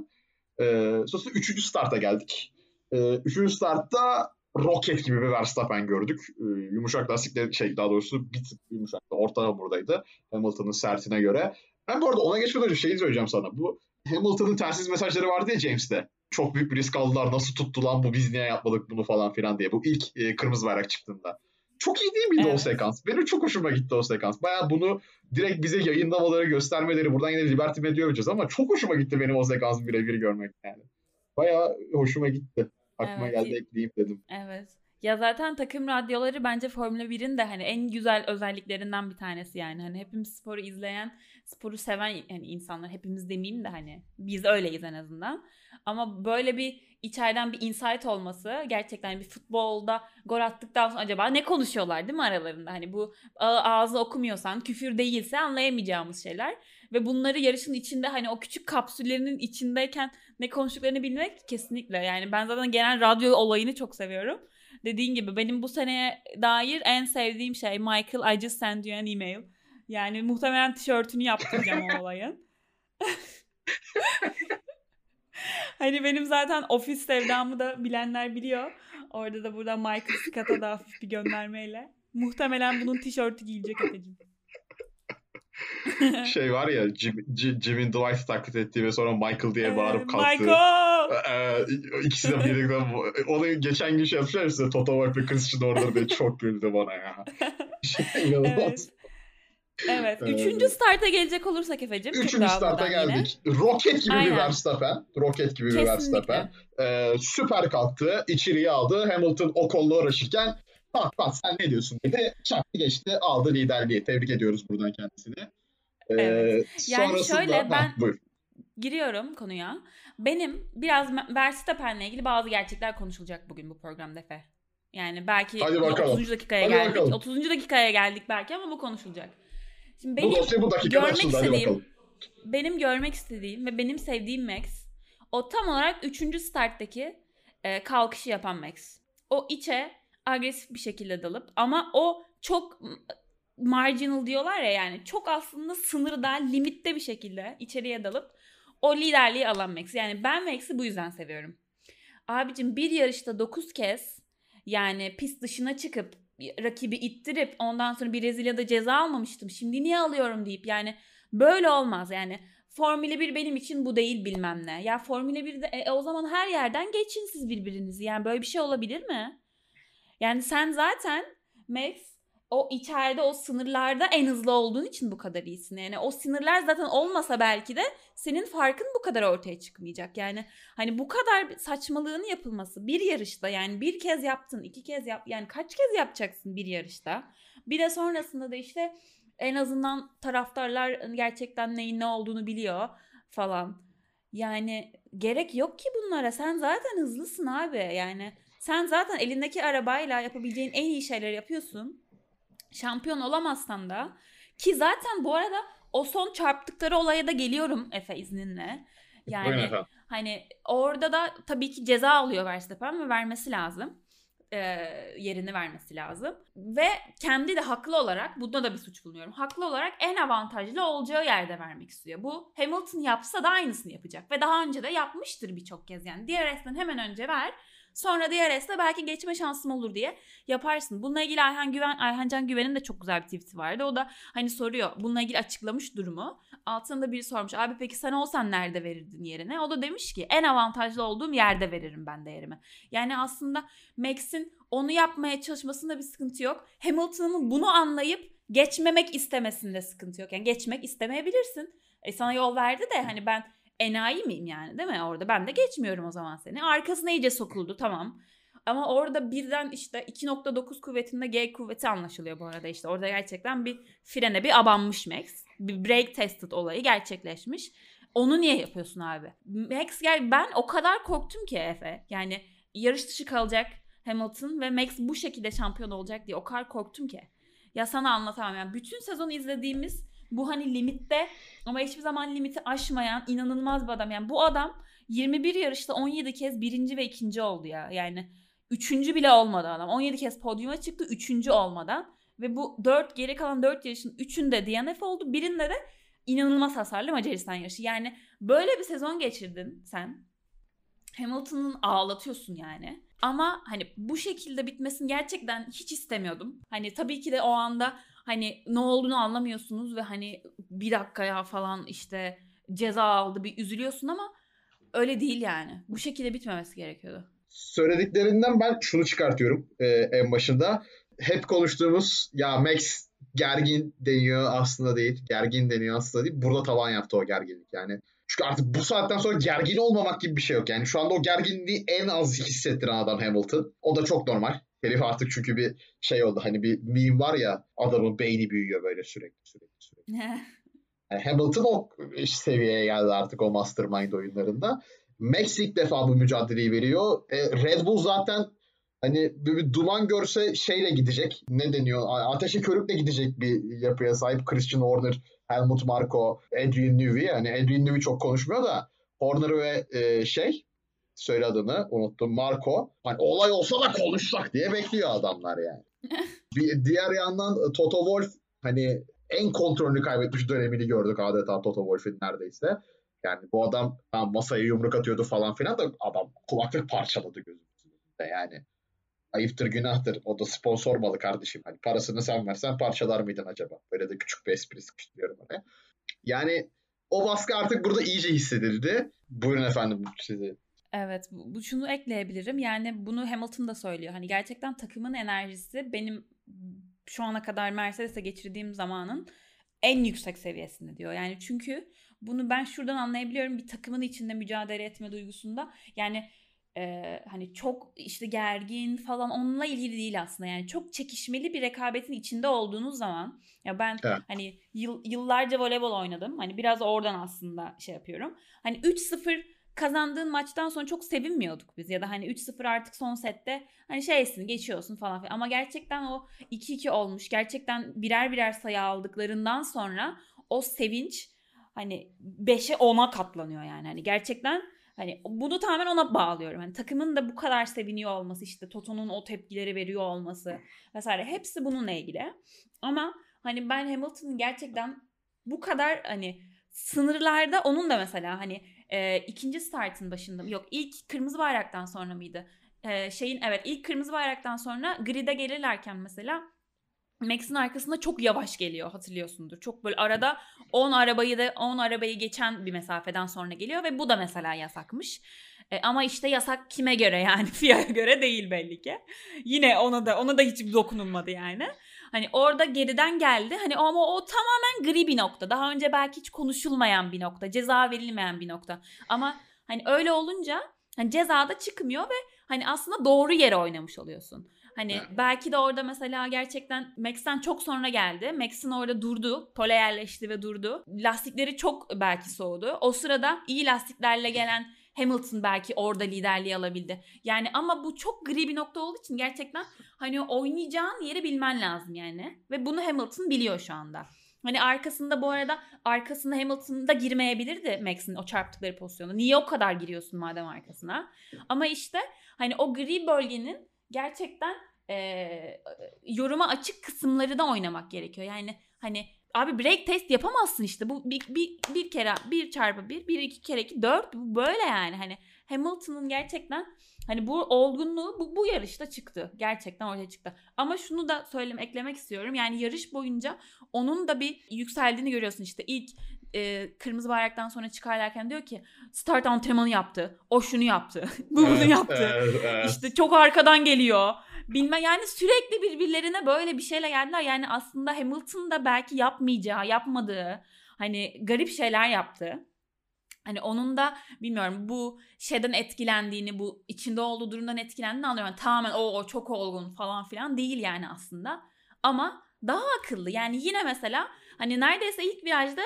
Ee, sonrasında üçüncü starta geldik. Ee, üçüncü startta roket gibi bir Verstappen gördük. Ee, yumuşak lastikler şey daha doğrusu bir tık yumuşak. Orta buradaydı. Hamilton'ın sertine göre. Ben bu arada ona geçmeden önce şeyi söyleyeceğim sana. Bu Hamilton'ın telsiz mesajları vardı ya James'te çok büyük bir risk aldılar. Nasıl tuttu lan bu biz niye yapmadık bunu falan filan diye. Bu ilk e, kırmızı bayrak çıktığında. Çok iyi değil miydi evet. o sekans? Benim çok hoşuma gitti o sekans. Baya bunu direkt bize yayınlamaları, göstermeleri. Buradan yine Liberty Media öveceğiz ama çok hoşuma gitti benim o sekansı birebir görmek yani. Baya hoşuma gitti. Aklıma evet. geldi ekleyeyim dedim. Evet. Ya zaten takım radyoları bence Formula 1'in de hani en güzel özelliklerinden bir tanesi yani. Hani hepimiz sporu izleyen, sporu seven yani insanlar hepimiz demeyeyim de hani biz öyleyiz en azından. Ama böyle bir içeriden bir insight olması gerçekten bir futbolda gol attıktan sonra acaba ne konuşuyorlar değil mi aralarında? Hani bu ağzı okumuyorsan küfür değilse anlayamayacağımız şeyler. Ve bunları yarışın içinde hani o küçük kapsüllerinin içindeyken ne konuştuklarını bilmek kesinlikle. Yani ben zaten genel radyo olayını çok seviyorum. Dediğin gibi benim bu seneye dair en sevdiğim şey Michael I just sent you an email. Yani muhtemelen tişörtünü yaptıracağım o olayın. hani benim zaten ofis sevdamı da bilenler biliyor. Orada da burada Michael Scott'a da hafif bir göndermeyle. Muhtemelen bunun tişörtü giyecek Efe'cim. şey var ya Jim, Jim, Jim'in Dwight taklit ettiği ve sonra Michael diye Ee, bağırıp kalktı. Michael! Ee, ikisi de birlikte onu geçen gün şey yapmışlar ya size Toto Wolff ve Christian Order diye çok güldü bana ya. Şey. Evet. Evet. Evet. Üçüncü starta gelecek olursak Efe'cim. Üçüncü starta dağılmadan yine. geldik. Roket gibi bir Aynen. Verstappen. Roket gibi bir Verstappen. Kesinlikle. Ee, süper kalktı. içeriye aldı. Hamilton o kolla uğraşırken bak bak sen ne diyorsun dedi. Çaktı geçti. Aldı liderliği. Tebrik ediyoruz buradan kendisini. Ee, Evet. Yani sonrasında- şöyle, Ha, ben- buyur. Giriyorum konuya. Benim biraz Verstappen'le ilgili bazı gerçekler konuşulacak bugün bu programda Efe. Yani belki Hadi bakalım. 30. dakikaya Hadi geldik. bakalım. 30. dakikaya geldik belki ama bu konuşulacak. Şimdi benim Bu dosya bu görmek açıldı. İstediğim- benim görmek istediğim ve benim sevdiğim Max o tam olarak 3. starttaki e, kalkışı yapan Max. O içe agresif bir şekilde dalıp ama o çok marginal diyorlar ya yani çok aslında sınırda limitte bir şekilde içeriye dalıp o liderliği alan Max. Yani ben Max'i bu yüzden seviyorum. Abicim bir yarışta 9 kez yani pist dışına çıkıp rakibi ittirip ondan sonra Brezilya'da ceza almamıştım. Şimdi niye alıyorum deyip yani Böyle olmaz yani. Formula 1 benim için bu değil bilmem ne. Ya Formula 1'de e, o zaman her yerden geçin siz birbirinizi. Yani böyle bir şey olabilir mi? Yani sen zaten Max o içeride o sınırlarda en hızlı olduğun için bu kadar iyisin. Yani o sınırlar zaten olmasa belki de senin farkın bu kadar ortaya çıkmayacak. Yani hani bu kadar saçmalığın yapılması bir yarışta yani bir kez yaptın iki kez yap yani kaç kez yapacaksın bir yarışta? Bir de sonrasında da işte en azından taraftarlar gerçekten neyin ne olduğunu biliyor falan. Yani gerek yok ki bunlara. Sen zaten hızlısın abi. Yani sen zaten elindeki arabayla yapabileceğin en iyi şeyleri yapıyorsun. Şampiyon olamazsan da ki zaten bu arada o son çarptıkları olaya da geliyorum Efe izninle. Yani hani orada da tabii ki ceza alıyor Verstappen ve vermesi lazım. Ee, yerini vermesi lazım. Ve kendi de haklı olarak, bunda da bir suç bulunuyorum. Haklı olarak en avantajlı olacağı yerde vermek istiyor. Bu Hamilton yapsa da aynısını yapacak. Ve daha önce de yapmıştır birçok kez yani. DRS'den hemen önce ver. Sonra DRS'de belki geçme şansım olur diye yaparsın. Bununla ilgili Ayhan Güven, Ayhan Can Güven'in de çok güzel bir tweet'i vardı. O da hani soruyor. Bununla ilgili açıklamış durumu. Altında biri sormuş. Abi peki sen olsan nerede verirdin yerine? O da demiş ki en avantajlı olduğum yerde veririm ben değerimi. Yani aslında Max'in onu yapmaya çalışmasında bir sıkıntı yok. Hamilton'ın bunu anlayıp geçmemek istemesinde sıkıntı yok. Yani geçmek istemeyebilirsin. E sana yol verdi de hani ben enayi miyim yani değil mi orada? Ben de geçmiyorum o zaman seni. Arkasına iyice sokuldu tamam. Ama orada birden işte 2.9 kuvvetinde G kuvveti anlaşılıyor bu arada işte. Orada gerçekten bir frene bir abanmış Max. Bir brake tested olayı gerçekleşmiş. Onu niye yapıyorsun abi? Max gel ben o kadar korktum ki Efe. Yani yarış dışı kalacak Hamilton ve Max bu şekilde şampiyon olacak diye o kadar korktum ki. Ya sana anlatamam. Yani bütün sezon izlediğimiz bu hani limitte ama hiçbir zaman limiti aşmayan inanılmaz bir adam. Yani bu adam 21 yarışta 17 kez birinci ve ikinci oldu ya. Yani üçüncü bile olmadı adam. 17 kez podyuma çıktı üçüncü olmadan. Ve bu 4 geri kalan 4 yarışın üçünde DNF oldu. Birinde de inanılmaz hasarlı Macaristan yarışı. Yani böyle bir sezon geçirdin sen. Hamilton'ın ağlatıyorsun yani. Ama hani bu şekilde bitmesini gerçekten hiç istemiyordum. Hani tabii ki de o anda hani ne olduğunu anlamıyorsunuz ve hani bir dakikaya falan işte ceza aldı bir üzülüyorsun ama öyle değil yani. Bu şekilde bitmemesi gerekiyordu. Söylediklerinden ben şunu çıkartıyorum e, en başında. Hep konuştuğumuz ya Max gergin deniyor aslında değil. Gergin deniyor aslında değil. Burada tavan yaptı o gerginlik yani. Çünkü artık bu saatten sonra gergin olmamak gibi bir şey yok. Yani şu anda o gerginliği en az hissettiren adam Hamilton. O da çok normal. Herif artık çünkü bir şey oldu. Hani bir meme var ya adamın beyni büyüyor böyle sürekli sürekli sürekli. Yani Hamilton o seviyeye geldi artık o Mastermind oyunlarında. Max ilk defa bu mücadeleyi veriyor. E, Red Bull zaten hani bir, bir duman görse şeyle gidecek. Ne deniyor? Ateşe körükle gidecek bir yapıya sahip. Christian Horner, Helmut Marko, Adrian Newey. Hani Adrian Newey çok konuşmuyor da Horner ve e, şey söyle adını unuttum. Marco. Hani olay olsa da konuşsak diye bekliyor adamlar yani. bir diğer yandan Toto Wolff hani en kontrolünü kaybetmiş dönemini gördük adeta Toto Wolff'in neredeyse. Yani bu adam tam masaya yumruk atıyordu falan filan da adam kulaklık parçaladı gözümüzde yani. Ayıptır günahtır. O da sponsor malı kardeşim. Hani parasını sen versen parçalar mıydın acaba? Böyle de küçük bir espri sıkıştırıyorum hani. Yani o baskı artık burada iyice hissedildi. Buyurun efendim sizi. Evet bu şunu ekleyebilirim. Yani bunu Hamilton da söylüyor. Hani gerçekten takımın enerjisi benim şu ana kadar Mercedes'e geçirdiğim zamanın en yüksek seviyesinde diyor. Yani çünkü bunu ben şuradan anlayabiliyorum bir takımın içinde mücadele etme duygusunda. Yani e, hani çok işte gergin falan onunla ilgili değil aslında. Yani çok çekişmeli bir rekabetin içinde olduğunuz zaman ya ben evet. hani yıl, yıllarca voleybol oynadım. Hani biraz oradan aslında şey yapıyorum. Hani 3-0 kazandığın maçtan sonra çok sevinmiyorduk biz ya da hani 3-0 artık son sette hani şeysin geçiyorsun falan filan ama gerçekten o 2-2 olmuş gerçekten birer birer sayı aldıklarından sonra o sevinç hani 5'e 10'a katlanıyor yani hani gerçekten hani bunu tamamen ona bağlıyorum. Hani takımın da bu kadar seviniyor olması işte Toto'nun o tepkileri veriyor olması vesaire hepsi bununla ilgili. Ama hani ben Hamilton'ın gerçekten bu kadar hani sınırlarda onun da mesela hani e, ikinci startın başında yok ilk kırmızı bayraktan sonra mıydı? E, şeyin evet ilk kırmızı bayraktan sonra grid'e gelirlerken mesela Max'in arkasında çok yavaş geliyor hatırlıyorsundur. Çok böyle arada 10 arabayı da 10 arabayı geçen bir mesafeden sonra geliyor ve bu da mesela yasakmış. E, ama işte yasak kime göre yani FIA'ya göre değil belli ki. Yine ona da ona da hiç dokunulmadı yani. Hani orada geriden geldi. Hani ama o tamamen gri bir nokta. Daha önce belki hiç konuşulmayan bir nokta. Ceza verilmeyen bir nokta. Ama hani öyle olunca hani cezada çıkmıyor ve hani aslında doğru yere oynamış oluyorsun. Hani evet. belki de orada mesela gerçekten Max'ten çok sonra geldi. Max'in orada durdu. Pole yerleşti ve durdu. Lastikleri çok belki soğudu. O sırada iyi lastiklerle gelen Hamilton belki orada liderliği alabildi. Yani ama bu çok gri bir nokta olduğu için gerçekten hani oynayacağın yeri bilmen lazım yani. Ve bunu Hamilton biliyor şu anda. Hani arkasında bu arada arkasında Hamilton'da girmeyebilirdi Max'in o çarptıkları pozisyonda. Niye o kadar giriyorsun madem arkasına? Ama işte hani o gri bölgenin gerçekten e, yoruma açık kısımları da oynamak gerekiyor. Yani hani Abi break test yapamazsın işte. Bu bir, bir, bir kere bir çarpı bir, bir iki kere iki dört. Bu böyle yani. Hani Hamilton'ın gerçekten hani bu olgunluğu bu, bu yarışta çıktı. Gerçekten ortaya çıktı. Ama şunu da söylem eklemek istiyorum. Yani yarış boyunca onun da bir yükseldiğini görüyorsun işte. ilk e, kırmızı bayraktan sonra çıkarlarken diyor ki start antrenmanı yaptı. O şunu yaptı. bu bunu yaptı. Evet, evet. İşte çok arkadan geliyor bilme yani sürekli birbirlerine böyle bir şeyle geldiler. Yani aslında Hamilton da belki yapmayacağı, yapmadığı hani garip şeyler yaptı. Hani onun da bilmiyorum bu şeyden etkilendiğini, bu içinde olduğu durumdan etkilendiğini anlıyorum. Yani tamamen o çok olgun falan filan değil yani aslında. Ama daha akıllı. Yani yine mesela hani neredeyse ilk virajda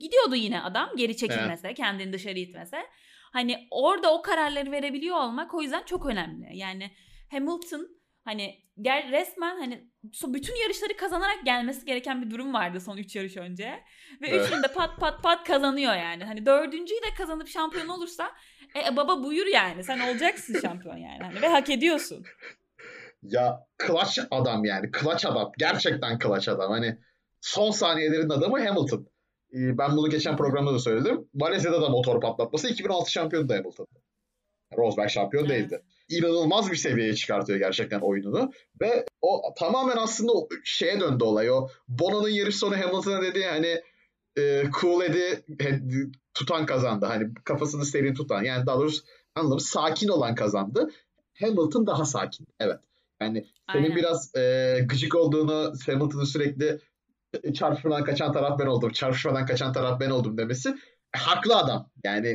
gidiyordu yine adam geri çekilmese, evet. kendini dışarı itmese. Hani orada o kararları verebiliyor olmak o yüzden çok önemli. Yani Hamilton Hani gel resmen hani bütün yarışları kazanarak gelmesi gereken bir durum vardı son 3 yarış önce. Ve evet. üçünü de pat pat pat kazanıyor yani. Hani dördüncüyü de kazanıp şampiyon olursa e, baba buyur yani. Sen olacaksın şampiyon yani. Hani, ve hak ediyorsun. Ya clutch adam yani. Clutch adam. Gerçekten clutch adam. Hani son saniyelerin adamı Hamilton. Ee, ben bunu geçen programda da söyledim. Valencia'da da motor patlatması 2006 şampiyonu da Hamilton. Rosberg şampiyon evet. değildi inanılmaz bir seviyeye çıkartıyor gerçekten oyununu. Ve o tamamen aslında şeye döndü olay. O Bono'nun yarış sonu Hamilton'a dedi hani e, cool edi tutan kazandı. Hani kafasını serin tutan. Yani daha doğrusu anlamı sakin olan kazandı. Hamilton daha sakin. Evet. Yani senin Aynen. biraz e, gıcık olduğunu Hamilton'ın sürekli çarpışmadan kaçan taraf ben oldum. Çarpışmadan kaçan taraf ben oldum demesi. E, haklı adam. Yani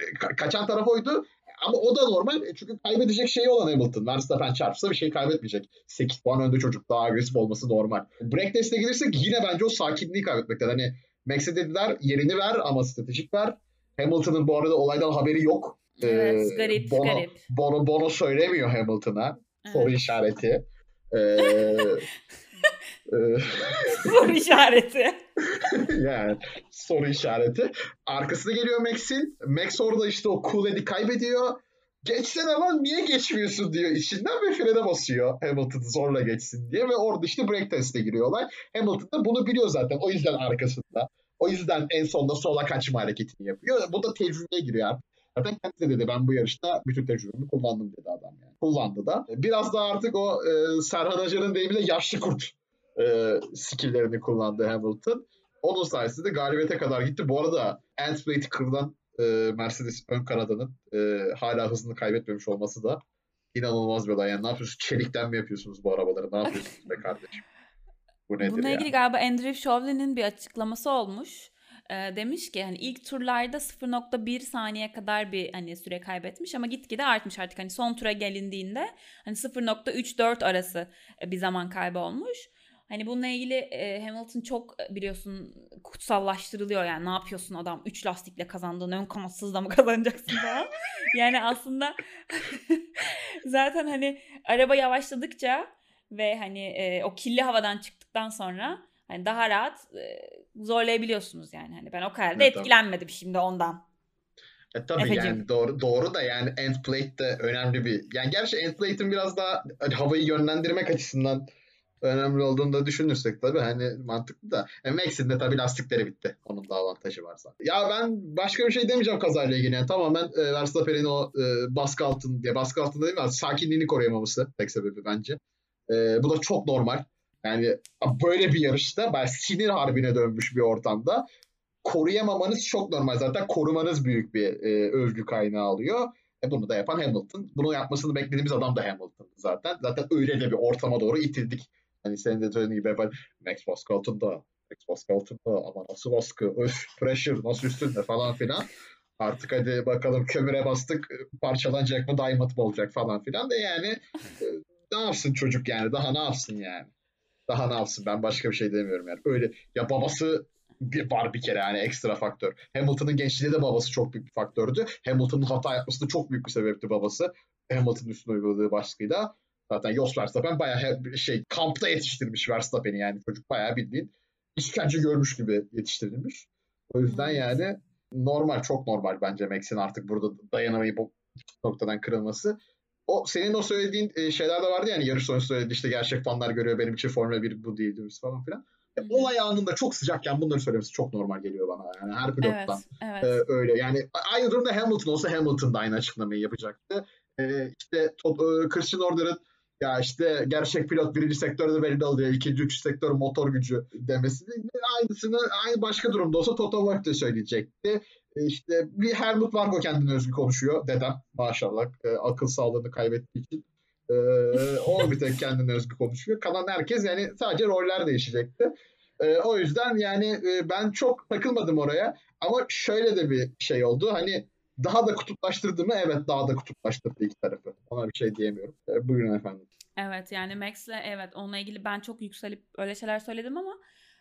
e, ka- kaçan taraf oydu ama o da normal. E, çünkü kaybedecek şeyi olan Hamilton. Verstappen çarpsa bir şey kaybetmeyecek. 8 puan önde çocuk. Daha agresif olması normal. Break test'e gelirsek yine bence o sakinliği kaybetmekten. Hani Max'e dediler yerini ver ama stratejik ver. Hamilton'ın bu arada olaydan haberi yok. Evet, ee, garip, Bono, garip. Bono, Bono söylemiyor Hamilton'a. Evet. Soru işareti. Ee, soru işareti. yani soru işareti. Arkasına geliyor Max'in. Max orada işte o cool ed'i kaybediyor. geçsene lan niye geçmiyorsun diyor içinden ve frene basıyor Hamilton zorla geçsin diye ve orada işte break teste giriyorlar. Hamilton da bunu biliyor zaten o yüzden arkasında. O yüzden en sonunda sola kaçma hareketini yapıyor. Bu da tecrübeye giriyor. Zaten kendisi de dedi ben bu yarışta bütün tecrübemi kullandım dedi adam yani. Kullandı da. Biraz da artık o e, Serhan Acar'ın deyimiyle yaşlı kurt e, skilllerini kullandı Hamilton. Onun sayesinde galibiyete kadar gitti. Bu arada end plate'i kırılan e, Mercedes ön kanadının e, hala hızını kaybetmemiş olması da inanılmaz bir olay. Yani ne yapıyorsunuz? Çelikten mi yapıyorsunuz bu arabaları? Ne yapıyorsunuz be kardeşim? Bu nedir Bununla ilgili galiba Andrew Chauvelin'in bir açıklaması olmuş. E, demiş ki hani ilk turlarda 0.1 saniye kadar bir hani süre kaybetmiş ama gitgide artmış artık hani son tura gelindiğinde hani 0.3-4 arası bir zaman kaybı olmuş. Hani bununla ilgili e, Hamilton çok biliyorsun kutsallaştırılıyor yani ne yapıyorsun adam 3 lastikle kazandığın ön kanatsız da mı kazanacaksın falan. yani aslında zaten hani araba yavaşladıkça ve hani e, o kirli havadan çıktıktan sonra hani daha rahat e, zorlayabiliyorsunuz yani. Hani ben o kadar da evet, etkilenmedim şimdi ondan. E tabii Efecim. yani doğru doğru da yani end plate de önemli bir yani gerçi end plate'in biraz daha hani havayı yönlendirmek açısından önemli olduğunu da düşünürsek tabii hani mantıklı da. E, Max'in de tabii lastikleri bitti. Onun da avantajı varsa. Ya ben başka bir şey demeyeceğim kazayla ilgili. Yani tamamen e, Verstappen'in o e, baskı altın diye baskı altında değil mi? Sakinliğini koruyamaması tek sebebi bence. E, bu da çok normal. Yani böyle bir yarışta ben sinir harbine dönmüş bir ortamda koruyamamanız çok normal. Zaten korumanız büyük bir e, övgü kaynağı alıyor. E bunu da yapan Hamilton. Bunu yapmasını beklediğimiz adam da Hamilton zaten. Zaten öyle de bir ortama doğru itildik. Hani senin de söylediğin gibi Max baskı altında. Max baskı altında ama nasıl baskı? Öf pressure nasıl üstünde falan filan. Artık hadi bakalım kömüre bastık parçalanacak mı diamond mı olacak falan filan da yani e, ne yapsın çocuk yani daha ne yapsın yani. Daha ne yapsın ben başka bir şey demiyorum yani. Öyle ya babası bir var bir kere yani ekstra faktör. Hamilton'ın gençliğinde de babası çok büyük bir faktördü. Hamilton'ın hata yapması da çok büyük bir sebepti babası. Hamilton'ın üstüne uyguladığı baskıyla. Zaten Jos Verstappen bayağı şey kampta yetiştirmiş Verstappen'i yani çocuk bayağı bildiğin işkence görmüş gibi yetiştirilmiş. O yüzden yani normal çok normal bence Max'in artık burada dayanamayıp bu noktadan kırılması. O senin o söylediğin e, şeyler de vardı yani yarış sonrası söyledi işte gerçek fanlar görüyor benim için Formula 1 bu değil diyoruz falan filan. E, olay anında çok sıcakken bunları söylemesi çok normal geliyor bana yani her pilottan. Evet, evet. Ee, öyle yani aynı durumda Hamilton olsa Hamilton da aynı açıklamayı yapacaktı. Ee, işte e, Christian Horner'ın ya işte gerçek pilot birinci sektörde belli oluyor. ikinci, üçüncü sektör motor gücü demesi. Aynısını aynı başka durumda olsa Toto Wolff de söyleyecekti. E, işte bir Helmut Marko kendine özgü konuşuyor. Dedem maşallah e, akıl sağlığını kaybettiği için. E, o bir tek kendine özgü konuşuyor. Kalan herkes yani sadece roller değişecekti. E, o yüzden yani e, ben çok takılmadım oraya. Ama şöyle de bir şey oldu. Hani daha da kutuplaştırdı mı? Evet daha da kutuplaştırdı iki tarafı. Ona bir şey diyemiyorum. E, buyurun efendim. Evet yani Max'le evet onunla ilgili ben çok yükselip öyle şeyler söyledim ama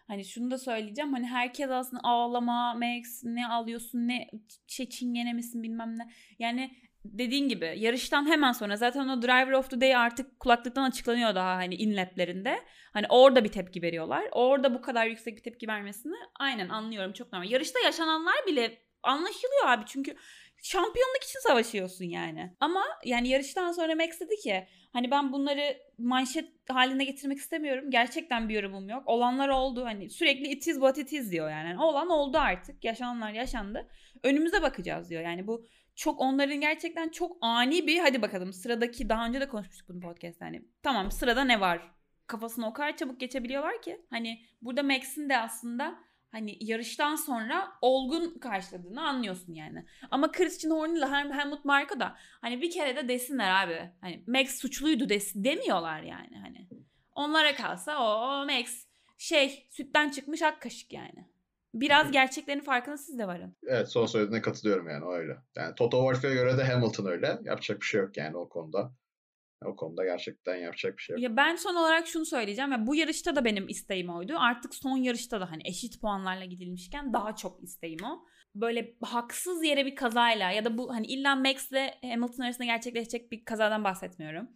hani şunu da söyleyeceğim. Hani herkes aslında ağlama Max ne alıyorsun ne şey çingene misin bilmem ne. Yani dediğin gibi yarıştan hemen sonra zaten o Driver of the Day artık kulaklıktan açıklanıyor daha hani inletlerinde. Hani orada bir tepki veriyorlar. Orada bu kadar yüksek bir tepki vermesini aynen anlıyorum çok normal. Yarışta yaşananlar bile anlaşılıyor abi çünkü şampiyonluk için savaşıyorsun yani. Ama yani yarıştan sonra Max dedi ki hani ben bunları manşet haline getirmek istemiyorum. Gerçekten bir yorumum yok. Olanlar oldu. Hani sürekli it is what it is diyor yani. yani olan oldu artık. Yaşananlar yaşandı. Önümüze bakacağız diyor. Yani bu çok onların gerçekten çok ani bir hadi bakalım sıradaki daha önce de konuşmuştuk bunu podcast'te hani tamam sırada ne var kafasına o kadar çabuk geçebiliyorlar ki hani burada Max'in de aslında hani yarıştan sonra olgun karşıladığını anlıyorsun yani. Ama Christian Horner ile Helmut Marko da hani bir kere de desinler abi. Hani Max suçluydu des demiyorlar yani hani. Onlara kalsa o, Max şey sütten çıkmış ak kaşık yani. Biraz gerçeklerin farkında siz de varın. Evet son söylediğine katılıyorum yani öyle. Yani Toto Wolff'e göre de Hamilton öyle. Yapacak bir şey yok yani o konuda. O konuda gerçekten yapacak bir şey yok. Ya ben son olarak şunu söyleyeceğim. Ya bu yarışta da benim isteğim oydu. Artık son yarışta da hani eşit puanlarla gidilmişken daha çok isteğim o. Böyle haksız yere bir kazayla ya da bu hani illa Max ile Hamilton arasında gerçekleşecek bir kazadan bahsetmiyorum.